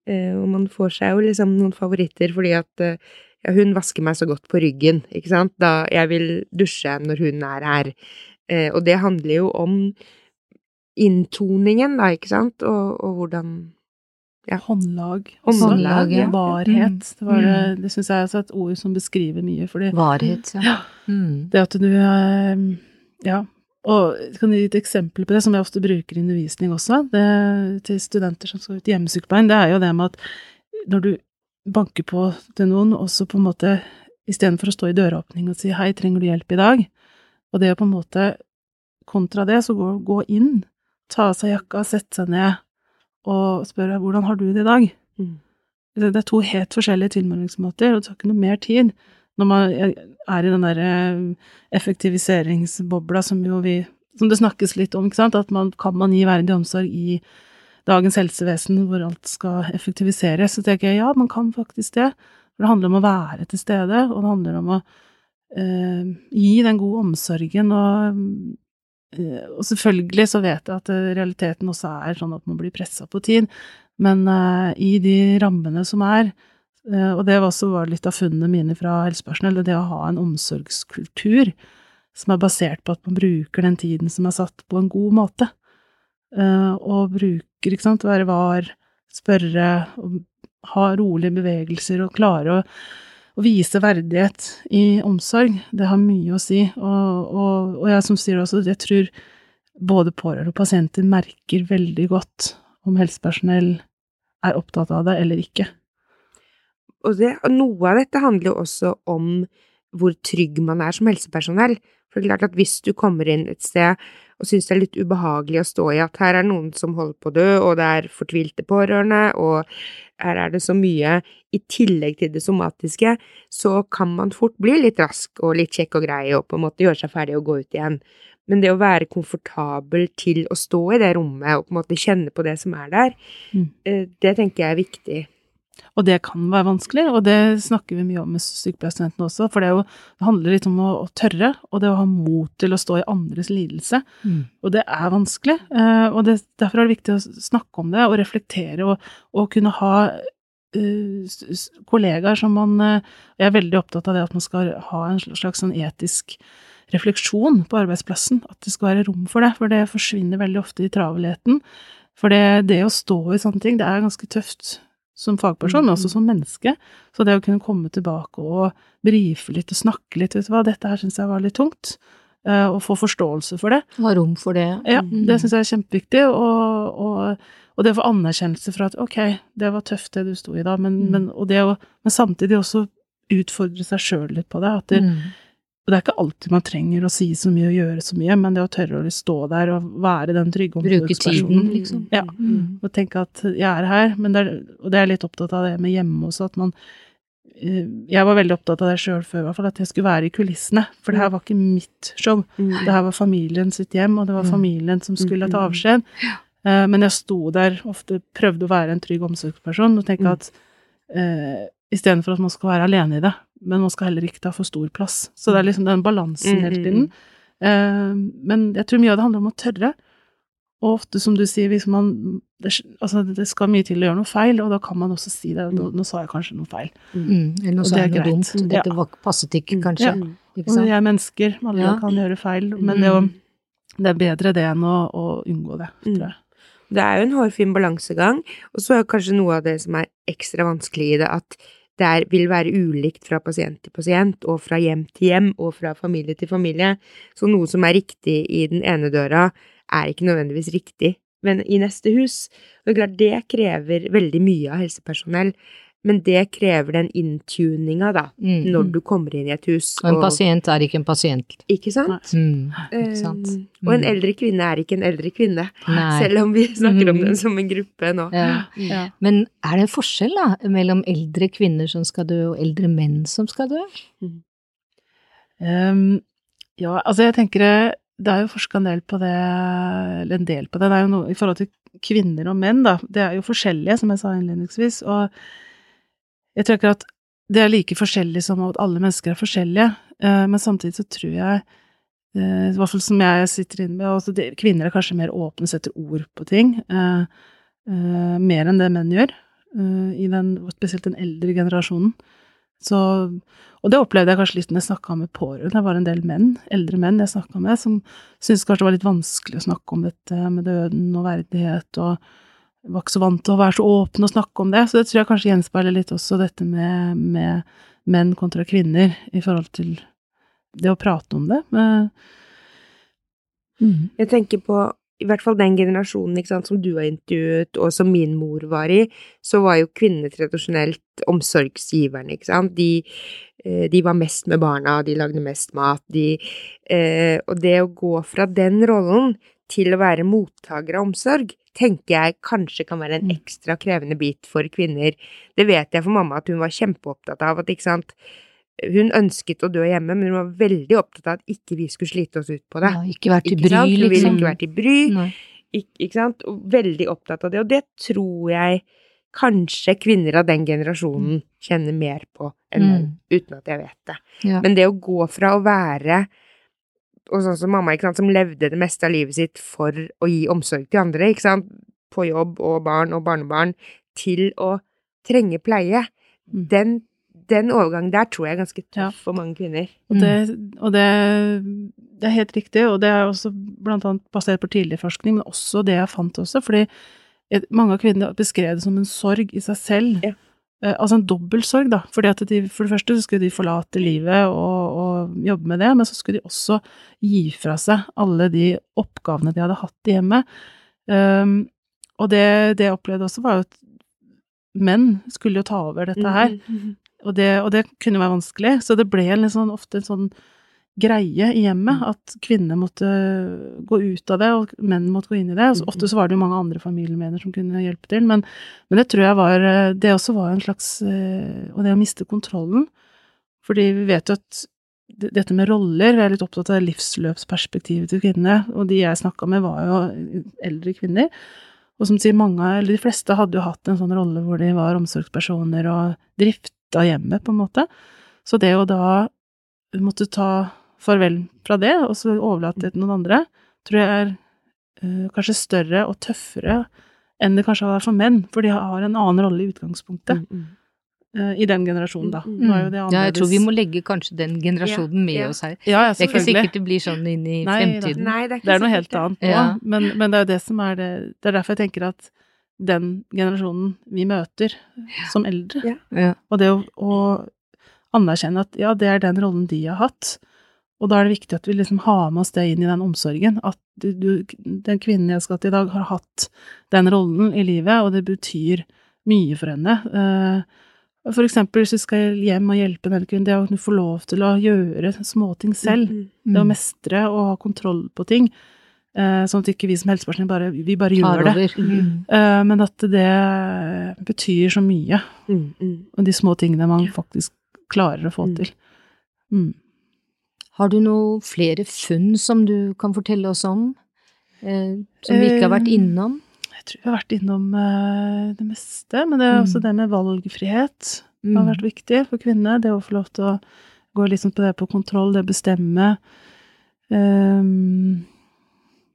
Eh, og man får seg jo liksom noen favoritter fordi at eh, ja, hun vasker meg så godt på ryggen, ikke sant, da jeg vil dusje når hun er her. Eh, og det handler jo om inntoningen, da, ikke sant, og, og hvordan Ja. Håndlag. Håndlag, ja. Varhet. Det, var det, Mm. det syns jeg er et ord som beskriver mye, fordi Varhet, ja. Ja. Mm. Det at du eh, Ja. Og jeg kan gi et eksempel på det, som jeg ofte bruker i undervisning også, det, til studenter som skal ut i hjemmesykepleien, det er jo det med at når du banker på til noen, og så på en måte istedenfor å stå i døråpning og si 'hei, trenger du hjelp i dag', og det å på en måte kontra det, så gå, gå inn, ta av seg jakka, sette seg ned og spørre 'hvordan har du det i dag'? Mm. Det det er to helt forskjellige tilmeldingsmåter, og det tar ikke noe mer tid når man er i den derre effektiviseringsbobla som jo vi Som det snakkes litt om, ikke sant, at man kan man gi verdig omsorg i dagens helsevesen hvor alt skal effektiviseres, så tenker jeg ja, man kan faktisk det. For det handler om å være til stede, og det handler om å eh, gi den gode omsorgen og uh, og selvfølgelig så vet jeg at eh, realiteten også er sånn at man blir pressa på tid, men uh, i de rammene som er, og det var også litt av funnene mine fra helsepersonell, det å ha en omsorgskultur som er basert på at man bruker den tiden som er satt, på en god måte. Og bruker, ikke sant, være var, spørre, ha rolige bevegelser og klare å, å vise verdighet i omsorg. Det har mye å si. Og, og, og jeg som sier også, jeg tror både pårørende og pasienter merker veldig godt om helsepersonell er opptatt av det eller ikke. Og det, noe av dette handler jo også om hvor trygg man er som helsepersonell. For det er klart at hvis du kommer inn et sted og synes det er litt ubehagelig å stå i at her er noen som holder på å dø, og det er fortvilte pårørende, og her er det så mye i tillegg til det somatiske, så kan man fort bli litt rask og litt kjekk og grei og på en måte gjøre seg ferdig og gå ut igjen. Men det å være komfortabel til å stå i det rommet og på en måte kjenne på det som er der, Mm. eh, det tenker jeg er viktig. Og det kan være vanskelig, og det snakker vi mye om med sykepleierstudentene også, for det, er jo, det handler litt om å, å tørre, og det å ha mot til å stå i andres lidelse. Mm. Og det er vanskelig, eh, og det, derfor er det viktig å snakke om det og reflektere og, og kunne ha s- kollegaer som man uh, Jeg er veldig opptatt av det at man skal ha en slags sånn etisk refleksjon på arbeidsplassen, at det skal være rom for det, for det forsvinner veldig ofte i travelheten. For det, det å stå i sånne ting, det er ganske tøft som fagperson, men også som menneske. Så det å kunne komme tilbake og brife litt og snakke litt, vet du hva, dette her syns jeg var litt tungt, eh, og få forståelse for det. Ha rom for det. Ja, Mm. det syns jeg er kjempeviktig, og, og, og det å få anerkjennelse for at ok, det var tøft det du sto i da, men, Mm. men, og det å, men samtidig også utfordre seg sjøl litt på det. At det, Mm. Og det er ikke alltid man trenger å si så mye og gjøre så mye, men det å tørre å stå der og være den trygge Bruke omsorgspersonen. tiden, liksom. Ja. Mm. Og tenke at jeg er her, men det er, og det er litt opptatt av det med hjemme også, at man eh, Jeg var veldig opptatt av det sjøl før, i hvert fall, at jeg skulle være i kulissene. For det her var ikke mitt show. Mm. Det her var familien sitt hjem, og det var Mm. familien som skulle ta avskjed. Eh, Men jeg sto der, ofte prøvde å være en trygg omsorgsperson, og tenke Mm. at uh, istedenfor at man skal være alene i det, men man skal heller ikke ta for stor plass. Så det er liksom den balansen Mm, hele mm, tiden. Eh, men jeg tror mye av det handler om å tørre. Og ofte, som du sier, hvis man det, Altså, det skal mye til å gjøre noe feil, og da kan man også si det. Nå, nå sa jeg kanskje noe feil. Mm. Eller nå sa det noe dumt. Mm. Dette Ja. passet ikke, Mm. kanskje. Ja. Ikke sant? vi er mennesker, alle Ja. kan gjøre feil, men det, Mm. det er bedre det enn å, å unngå det, Mm. tror jeg. Det er jo en hårfin balansegang, og så er kanskje noe av det som er ekstra vanskelig i det, at det er, vil være ulikt fra pasient til pasient, og fra hjem til hjem, og fra familie til familie. Så noe som er riktig i den ene døra, er ikke nødvendigvis riktig men i neste hus. Og det er klart, det krever veldig mye av helsepersonell, men det krever den inntuninga, da, Mm. når du kommer inn i et hus. Og en pasient er ikke en pasient. Ikke sant? Mm. Ikke sant. Eh, Og en Mm. eldre kvinne er ikke en eldre kvinne, Nei. selv om vi snakker om Mm. den som en gruppe nå. Ja. Ja. Men er det en forskjell da, mellom eldre kvinner som skal dø, og eldre menn som skal dø? Ehm, ja, altså jeg tenker det, det er jo forska en del på det, eller en del på det, det er jo noe i forhold til kvinner og menn, da. Det er jo forskjellige, som jeg sa innledningsvis, og jeg ikke at det er like forskjellig som at alle mennesker er forskjellige, eh, men samtidig så tror jeg, eh, i hvert fall som jeg sitter inne med, altså kvinner er kanskje mer åpne, setter ord på ting, eh, mer enn det menn gjør, i den, spesielt den eldre generasjonen. Så, og det opplevde jeg kanskje litt når jeg snakka med pårørende. Det var en del menn, eldre menn jeg snakka med, som syntes kanskje det var litt vanskelig å snakke om dette med døden og verdighet, og var ikke så vant til å være så åpen og snakke om det. Så det tror jeg kanskje gjenspeiler litt også dette med, med menn kontra kvinner i forhold til det å prate om det. Men, mm. Jeg tenker på i hvert fall den generasjonen ikke sant, som du har intervjuet, og som min mor var i, så var jo kvinnene tradisjonelt omsorgsgiverne, ikke sant. De, eh, de var mest med barna, de lagde mest mat, de eh, Og det å gå fra den rollen til å være mottaker av omsorg, tenker jeg kanskje kan være en Mm. ekstra krevende bit for kvinner. Det vet jeg for mamma at hun var kjempeopptatt av, at ikke sant hun ønsket å dø hjemme, men hun var veldig opptatt av at ikke vi skulle slite oss ut på det. Ja, ikke vært i bry, sant? Hun ville liksom. ikke vært i bry, ikke, ikke sant? Og veldig opptatt av det, og det tror jeg kanskje kvinner av den generasjonen kjenner mer på enn Mm. uten at jeg vet det. Ja. Men det å gå fra å være og sånn som mamma, ikke sant, som levde det meste av livet sitt for å gi omsorg til andre, ikke sant, på jobb og barn og barnebarn, til å trenge pleie, Mm. den, den overgangen der tror jeg er ganske tøff Ja. for mange kvinner. Og, det, og det, det er helt riktig, og det er også blant annet basert på tidligere forskning, men også det jeg fant også, fordi mange av kvinnene beskrev det som en sorg i seg selv. Ja. Eh, altså en dobbel sorg, da. Fordi at de, for det første så skulle de forlate livet og, og jobbe med det, men så skulle de også gi fra seg alle de oppgavene de hadde hatt i hjemmet. Um, og det, det jeg opplevde også, var jo at menn skulle jo ta over dette her. Mm, Og det, og det kunne være vanskelig, så det ble en sånn, ofte en sånn greie i hjemmet at kvinner måtte gå ut av det, og menn måtte gå inn i det. Altså, ofte så var det jo mange andre familiemedlemmer som kunne hjelpe til, men, men det tror jeg var eh, Det også var en slags eh, Og det å miste kontrollen. Fordi vi vet jo at dette med roller Vi er litt opptatt av livsløpsperspektivet til kvinnene, og de jeg snakka med, var jo eldre kvinner. Og som sier, mange, eller de fleste hadde jo hatt en sånn rolle hvor de var omsorgspersoner og drifta hjemmet, på en måte. Så det å da måtte ta farvel fra det, og så overlate det til noen andre, tror jeg er uh, kanskje større og tøffere enn det kanskje var for menn, for de har en annen rolle i utgangspunktet, mm, eh, i den generasjonen, da. Mm, Nå er jo det Ja, jeg tror vi må legge kanskje den generasjonen med Ja, ja. oss her. Ja, ja, Det er ikke sikkert det blir sånn inn i Nei fremtiden. Nei, det er ikke Det er noe helt annet Ja. men, men det er jo det som er det Det er derfor jeg tenker at den generasjonen vi møter som eldre, og det å, å anerkjenne at ja, det er den rollen de har hatt, og da er det viktig at vi liksom har med oss det inn i den omsorgen, at du, du, den kvinnen jeg skal til i dag, har hatt den rollen i livet, og det betyr mye for henne. Eh, For eksempel hvis du skal hjem og hjelpe den kvinnen, det å få lov til å gjøre småting selv, Mm, det å mestre og ha kontroll på ting, eh, sånn at ikke vi som helsepersonell bare, vi bare gjør det. Mm. Eh, Men at det betyr så mye, mm, mm. og de små tingene man faktisk klarer å få Mm. til. Mm. Har du noen flere funn som du kan fortelle oss om, eh, som vi ikke har vært Eh, innom? Jeg tror vi har vært innom eh, det meste, men det er også Mm. det med valgfrihet Det har vært viktig for kvinner. Det å få lov til å gå sånn på det på kontroll, det å bestemme. Um,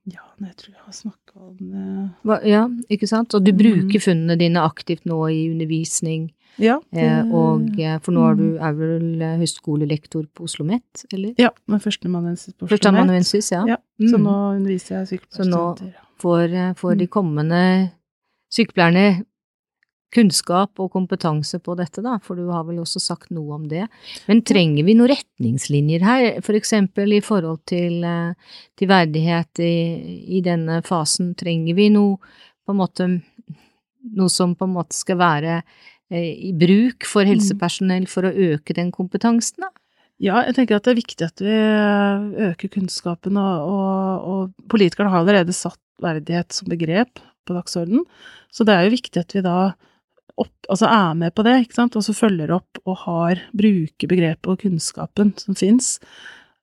ja, jeg tror jeg har snakka om det Hva- Ja, ikke sant? Og du Mm. bruker funnene dine aktivt nå i undervisning, Ja. eh, og eh, for nå er du er vel eh, høyskolelektor på Oslo Met, eller? Ja, med førsteamanuensis på Oslo Met. Førsteamanuensis, ja. Ja, Mm. Så nå underviser jeg Så nå- får, eh, får de Mm. kommende sykepleierne kunnskap og kompetanse på dette, da, for du har vel også sagt noe om det. Men trenger vi noen retningslinjer her, for eksempel i forhold til, til verdighet i, i denne fasen? Trenger vi noe, på en måte, noe som på en måte skal være i bruk for Mm. helsepersonell for å øke den kompetansen, da? Ja, jeg tenker at det er viktig at vi eh, øker kunnskapen, og, og, og politikerne har allerede satt verdighet som begrep på dagsordenen, så det er jo viktig at vi da opp, altså er med på det, ikke sant, og så følger opp og har, bruker begrepet og kunnskapen som fins.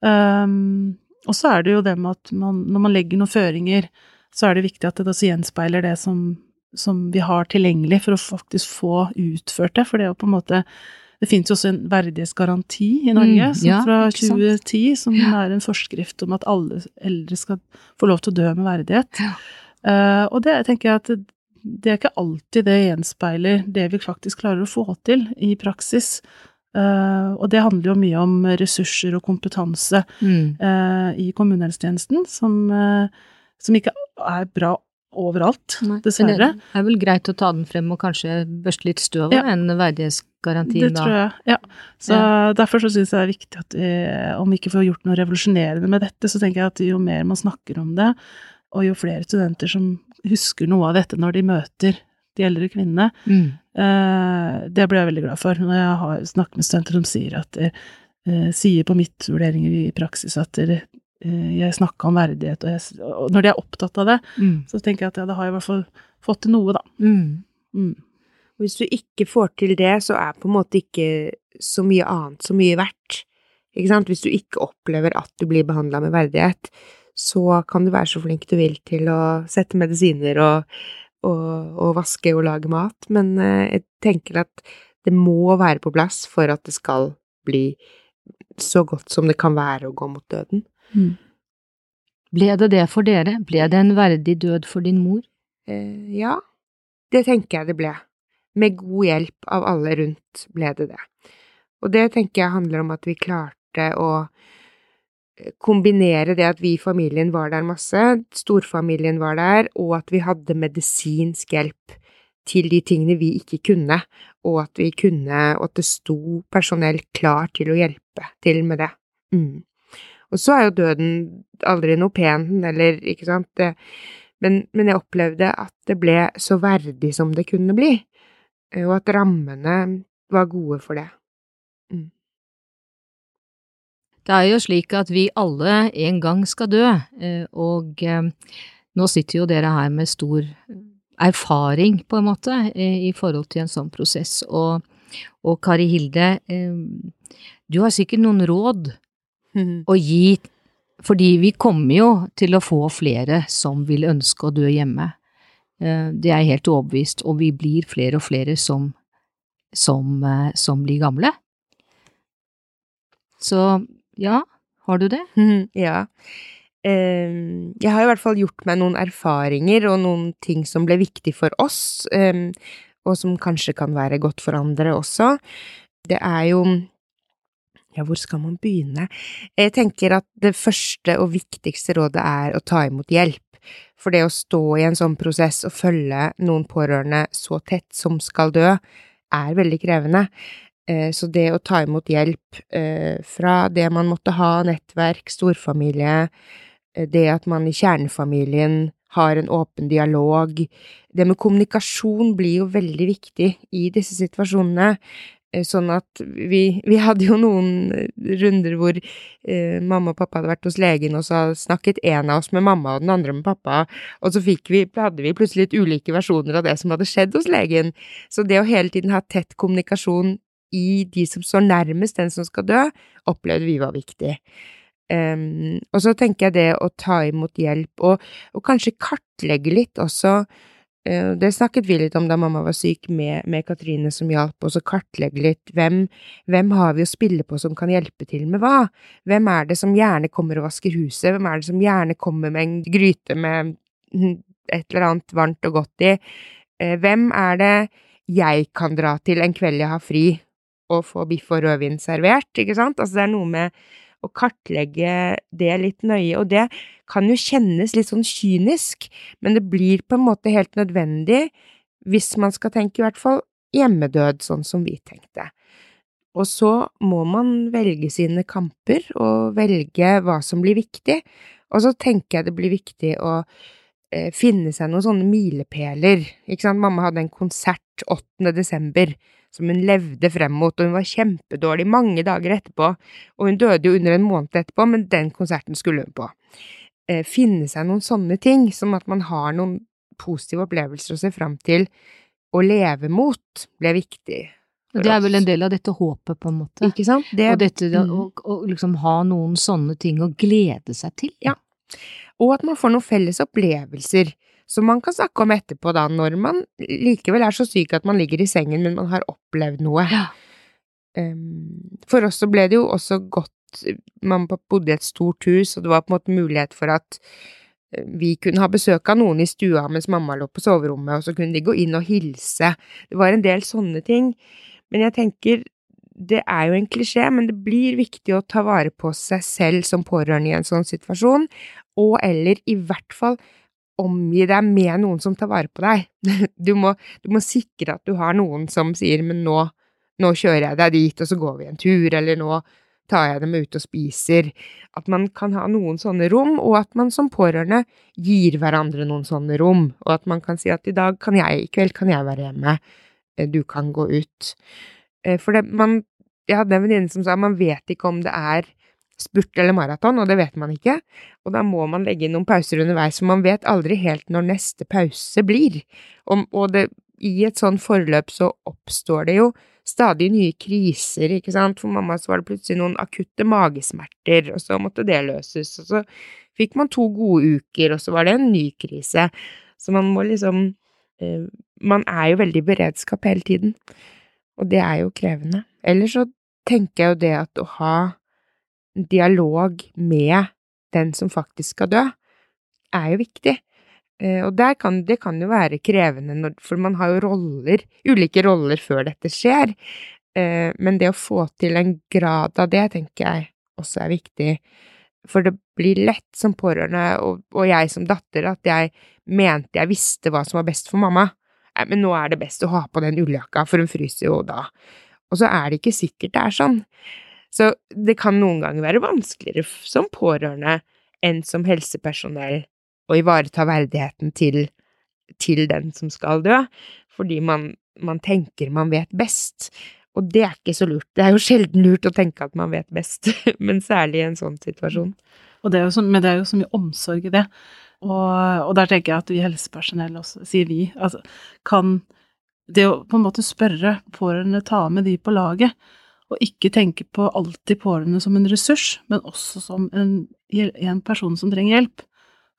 Um, og så er det jo det med at man, når man legger noen føringer, så er det viktig at det også gjenspeiler det som, som vi har tilgjengelig for å faktisk få utført det, for det er jo på en måte det finnes jo også en verdighetsgaranti i Norge Mm, ja, fra 2010, som er en forskrift om at alle eldre skal få lov til å dø med verdighet. Eh, og det tenker jeg at det, det er ikke alltid det gjenspeiler det vi faktisk klarer å få til i praksis. Uh, og det handler jo mye om ressurser og kompetanse Mm. uh, i kommunehelsetjenesten, som, uh, som ikke er bra overalt, Nei, dessverre. Det er vel greit å ta den frem og kanskje børste litt støv av Ja. en verdighetsgaranti, da. Det tror jeg, ja. Så derfor så syns jeg det er viktig at vi, om vi ikke får gjort noe revolusjonerende med dette, så tenker jeg at jo mer man snakker om det, og jo flere studenter som husker noe av dette når de møter de eldre kvinnene, Mm. eh, det blir jeg veldig glad for. Når jeg har snakket med studenter som sier at de eh, sier på mitt vurderinger i praksis at dere, eh, jeg snakka om verdighet, og, jeg, og når de er opptatt av det, Mm. så tenker jeg at ja, da har jeg i hvert fall fått til noe, da. Mm. Mm. Hvis du ikke får til det, så er på en måte ikke så mye annet så mye verdt. Ikke sant? Hvis du ikke opplever at du blir behandla med verdighet, så kan du være så flink du vil til å sette medisiner og, og, og vaske og lage mat, men eh, jeg tenker at det må være på plass for at det skal bli så godt som det kan være å gå mot døden. Mm. Ble det det for dere? Ble det en verdig død for din mor? Eh, ja, det tenker jeg det ble. Med god hjelp av alle rundt ble det det. Og det tenker jeg handler om at vi klarte å eh, kombinere det at vi i familien var der masse, storfamilien var der, og at vi hadde medisinsk hjelp til de tingene vi ikke kunne, og at vi kunne, og at det sto personell klar til å hjelpe til med det. Mm. Og så er jo døden aldri noe pen, eller, ikke sant, det, men, men jeg opplevde at det ble så verdig som det kunne bli. eh, og at rammene var gode for det. Det er jo slik at vi alle en gang skal dø, eh, og eh, nå sitter jo dere her med stor erfaring, på en måte, eh, i forhold til en sånn prosess, og, og Kari Hilde, du har sikkert noen råd å gi, fordi vi kommer jo til å få flere som vil ønske å dø hjemme. Det er helt overbevist, og vi blir flere og flere som, som, som blir gamle. Så ja, har du det? ja. Um, jeg har i hvert fall gjort meg noen erfaringer og noen ting som ble viktig for oss, um, og som kanskje kan være godt for andre også. Det er jo ja, hvor skal man begynne? Jeg tenker at det første og viktigste rådet er å ta imot hjelp. For det å stå i en sånn prosess og følge noen pårørende så tett som skal dø, er veldig krevende. Eh, så det å ta imot hjelp eh, fra det man måtte ha, nettverk, storfamilie, eh, det at man i kjernefamilien har en åpen dialog, det med kommunikasjon blir jo veldig viktig i disse situasjonene. Sånn at vi, vi hadde jo noen runder hvor eh, mamma og pappa hadde vært hos legen, og så snakket en av oss med mamma og den andre med pappa, og så vi, hadde vi plutselig litt ulike versjoner av det som hadde skjedd hos legen. Så det å hele tiden ha tett kommunikasjon i de som står nærmest den som skal dø, opplevde vi var viktig. Um, og så tenker jeg det å ta imot hjelp, og, og kanskje kartlegge litt også Det snakket vi litt om da mamma var syk, med, med Katrine som hjalp, oss å kartlegge litt hvem, hvem har vi å spille på som kan hjelpe til med hva? Hvem er det som gjerne kommer og vasker huset? Hvem er det som gjerne kommer med en gryte med et eller annet varmt og godt i? Uh, hvem er det jeg kan dra til en kveld jeg har fri, og få biff og rødvin servert, ikke sant? Altså det er noe med å kartlegge det litt nøye, og det kan jo kjennes litt sånn kynisk, men det blir på en måte helt nødvendig hvis man skal tenke i hvert fall hjemmedød, sånn som vi tenkte. Og så må man velge sine kamper og velge hva som blir viktig, og så tenker jeg det blir viktig å eh, finne seg noen sånne milepæler, ikke sant, mamma hadde en konsert 8. desember, som hun levde frem mot, og hun var kjempedårlig mange dager etterpå, og hun døde jo under en måned etterpå, men den konserten skulle hun på. Eh, finne seg noen sånne ting, som at man har noen positive opplevelser å se fram til å leve mot, ble viktig. Det er vel en del av dette håpet, på en måte. Ikke sant? Det, og dette mm. å, å, liksom ha noen sånne ting å glede seg til. Ja. Og at man får noen felles opplevelser som man kan snakke om etterpå, da, når man likevel er så syk at man ligger i sengen, men man har opplevd noe. Ja. Um, for oss så ble det jo også godt Man bodde i et stort hus, og det var på en måte mulighet for at eh, vi kunne ha besøk av noen i stua mens mamma lå på soverommet, og så kunne de gå inn og hilse. Det var en del sånne ting. Men jeg tenker det er jo en klisjé, men det blir viktig å ta vare på seg selv som pårørende i en sånn situasjon, og eller i hvert fall omgi deg med noen som tar vare på deg. Du må, du må sikre at du har noen som sier men nå, nå kjører jeg deg dit, og så går vi en tur, eller nå tar jeg dem ut og spiser. At man kan ha noen sånne rom, og at man som pårørende gir hverandre noen sånne rom, og at man kan si at i dag kan jeg, i kveld kan jeg være hjemme, eh, du kan gå ut. Eh, for det, man, jeg hadde en venninne som sa man vet ikke om det er spurt eller maraton, og det vet man ikke, og da må man legge inn noen pauser underveis, for man vet aldri helt når neste pause blir, og, og det, i et sånn forløp så oppstår det jo stadig nye kriser, ikke sant, for mamma så var det plutselig noen akutte magesmerter, og så måtte det løses, og så fikk man to gode uker, og så var det en ny krise, så man må liksom eh, Man er jo veldig i beredskap hele tiden, og det er jo krevende. Ellers så tenker jeg jo det at å ha dialog med den som faktisk skal dø, er jo viktig. Eh, og kan, det kan jo være krevende, for man har jo roller, ulike roller før dette skjer. Eh, men det å få til en grad av det, tenker jeg også er viktig. For det blir lett som pårørende, og, og jeg som datter, at jeg mente jeg visste hva som var best for mamma. Nei, men nå er det best å ha på den ulljakka, for hun fryser jo da. Og så er det ikke sikkert det er sånn. Så det kan noen ganger være vanskeligere som pårørende enn som helsepersonell å ivareta verdigheten til, til den som skal dø, fordi man man tenker man vet best. Og det er ikke så lurt. Det er jo sjelden lurt å tenke at man vet best, men særlig i en sånn situasjon. Det så, men det er jo så mye omsorg i det. Og, og der tenker jeg at vi helsepersonell også, sier vi, altså kan det å på en måte spørre pårørende ta med de på laget, og ikke tenke på alltid pårørende som en ressurs, men også som en, en person som trenger hjelp.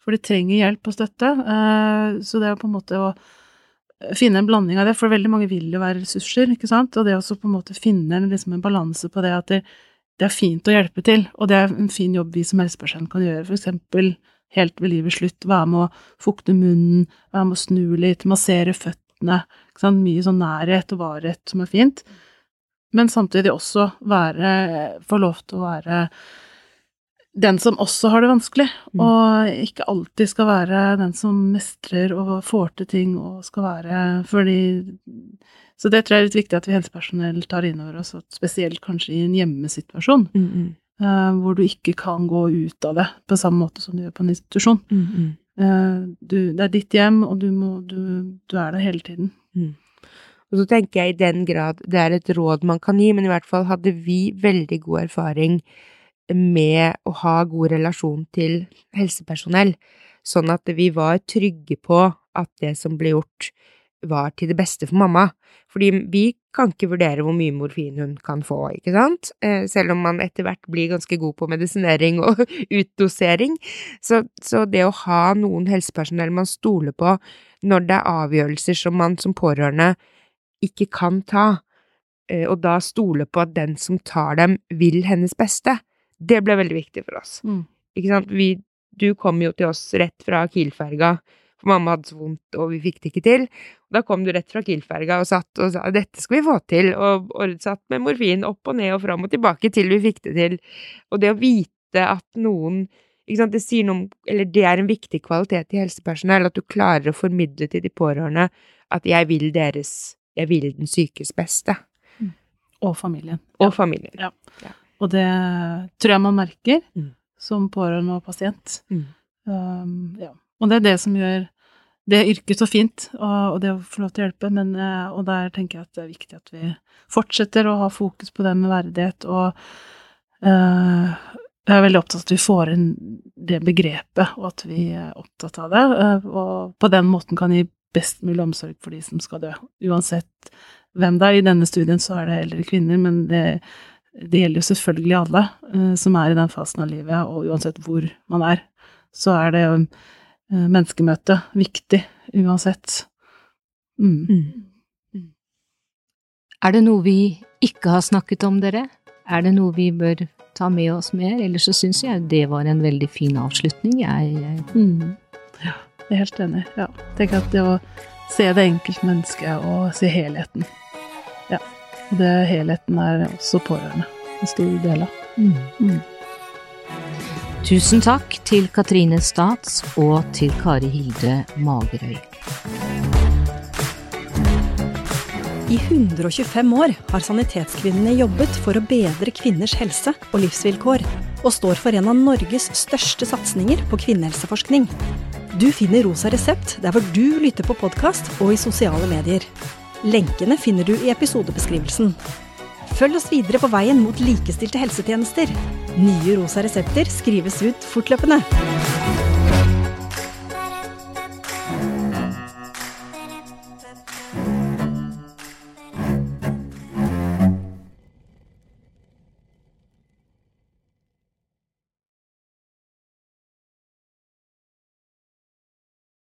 For de trenger hjelp og støtte. Eh, så det er på en måte å finne en blanding av det, for veldig mange vil jo være ressurser, ikke sant, og det å på en måte finne liksom en balanse på det at det, det, er fint å hjelpe til, og det er en fin jobb vi som helsepersonell kan gjøre, eksempel helt ved livets slutt, være med å fukte munnen, være med å snu litt, massere føttene, mye sånn nærhet og varhet som er fint, men samtidig også være, få lov til å være den som også har det vanskelig, mm. og ikke alltid skal være den som mestrer og får til ting og skal være fordi Så det tror jeg er litt viktig at vi helsepersonell tar inn over oss, spesielt kanskje i en hjemmesituasjon, mm -mm. uh, hvor du ikke kan gå ut av det på samme måte som du gjør på en institusjon. Mm -hmm. uh, du, det er ditt hjem, og du, må, du, du er der hele tiden. Mm. Og så tenker jeg i den grad det er et råd man kan gi, men i hvert fall hadde vi veldig god erfaring med å ha god relasjon til helsepersonell, sånn at vi var trygge på at det som ble gjort, var til det beste for mamma. Fordi vi kan ikke vurdere hvor mye morfin hun kan få, ikke sant, eh, selv om man etter hvert blir ganske god på medisinering og utdosering. Så, så det å ha noen helsepersonell man stoler på når det er avgjørelser som man som pårørende ikke kan ta, eh, og da stole på at den som tar dem, vil hennes beste, det ble veldig viktig for oss. Mm. Ikke sant? Vi, du kom jo til oss rett fra Kiel-ferga, for mamma hadde så vondt, og vi fikk det ikke til. Da kom du rett fra Kiel-ferga og satt og sa dette skal vi få til, og, og satt med morfin opp og ned og fram og tilbake til vi fikk det til. Og det å vite at noen det, sier noe, eller det er en viktig kvalitet i helsepersonell, at du klarer å formidle til de pårørende at jeg vil deres, jeg vil den sykes beste. Mm. Og familien. Og ja. familien. Ja. ja. Og det tror jeg man merker mm. som pårørende og pasient. Mm. Um, ja. Og det er det som gjør det yrket så fint, og, og det å få lov til å hjelpe, men, uh, og der tenker jeg at det er viktig at vi fortsetter å ha fokus på det med verdighet, og uh, jeg er veldig opptatt av at vi får inn det begrepet, og at vi er opptatt av det, uh, og på den måten kan gi best mulig omsorg for de som skal dø, uansett hvem det er. I denne studien så er det eldre kvinner, men det det gjelder jo selvfølgelig alle uh, som er i den fasen av livet, og uansett hvor man er, så er det uh, menneskemøte viktig uansett. Mm. Mm. mm. Er det noe vi ikke har snakket om, dere? Er det noe vi bør ta med oss mer? Eller så syns jeg det var en veldig fin avslutning, jeg. Mm. Ja, jeg er helt enig. Ja. Tenk at det å se det enkeltmennesket og se helheten Ja. og det helheten er også pårørende en stor del av. Mm. Mm. Tusen takk til Katrine Stats og til Kari Hilde Magerøy. I 125 år har Sanitetskvinnene jobbet for å bedre kvinners helse og livsvilkår, og står for en av Norges største satsinger på kvinnehelseforskning. Du finner Rosa resept der hvor du lytter på podkast og i sosiale medier. Lenkene finner du i episodebeskrivelsen. Følg oss videre på veien mot likestilte helsetjenester. Nye rosa resepter skrives ut fortløpende.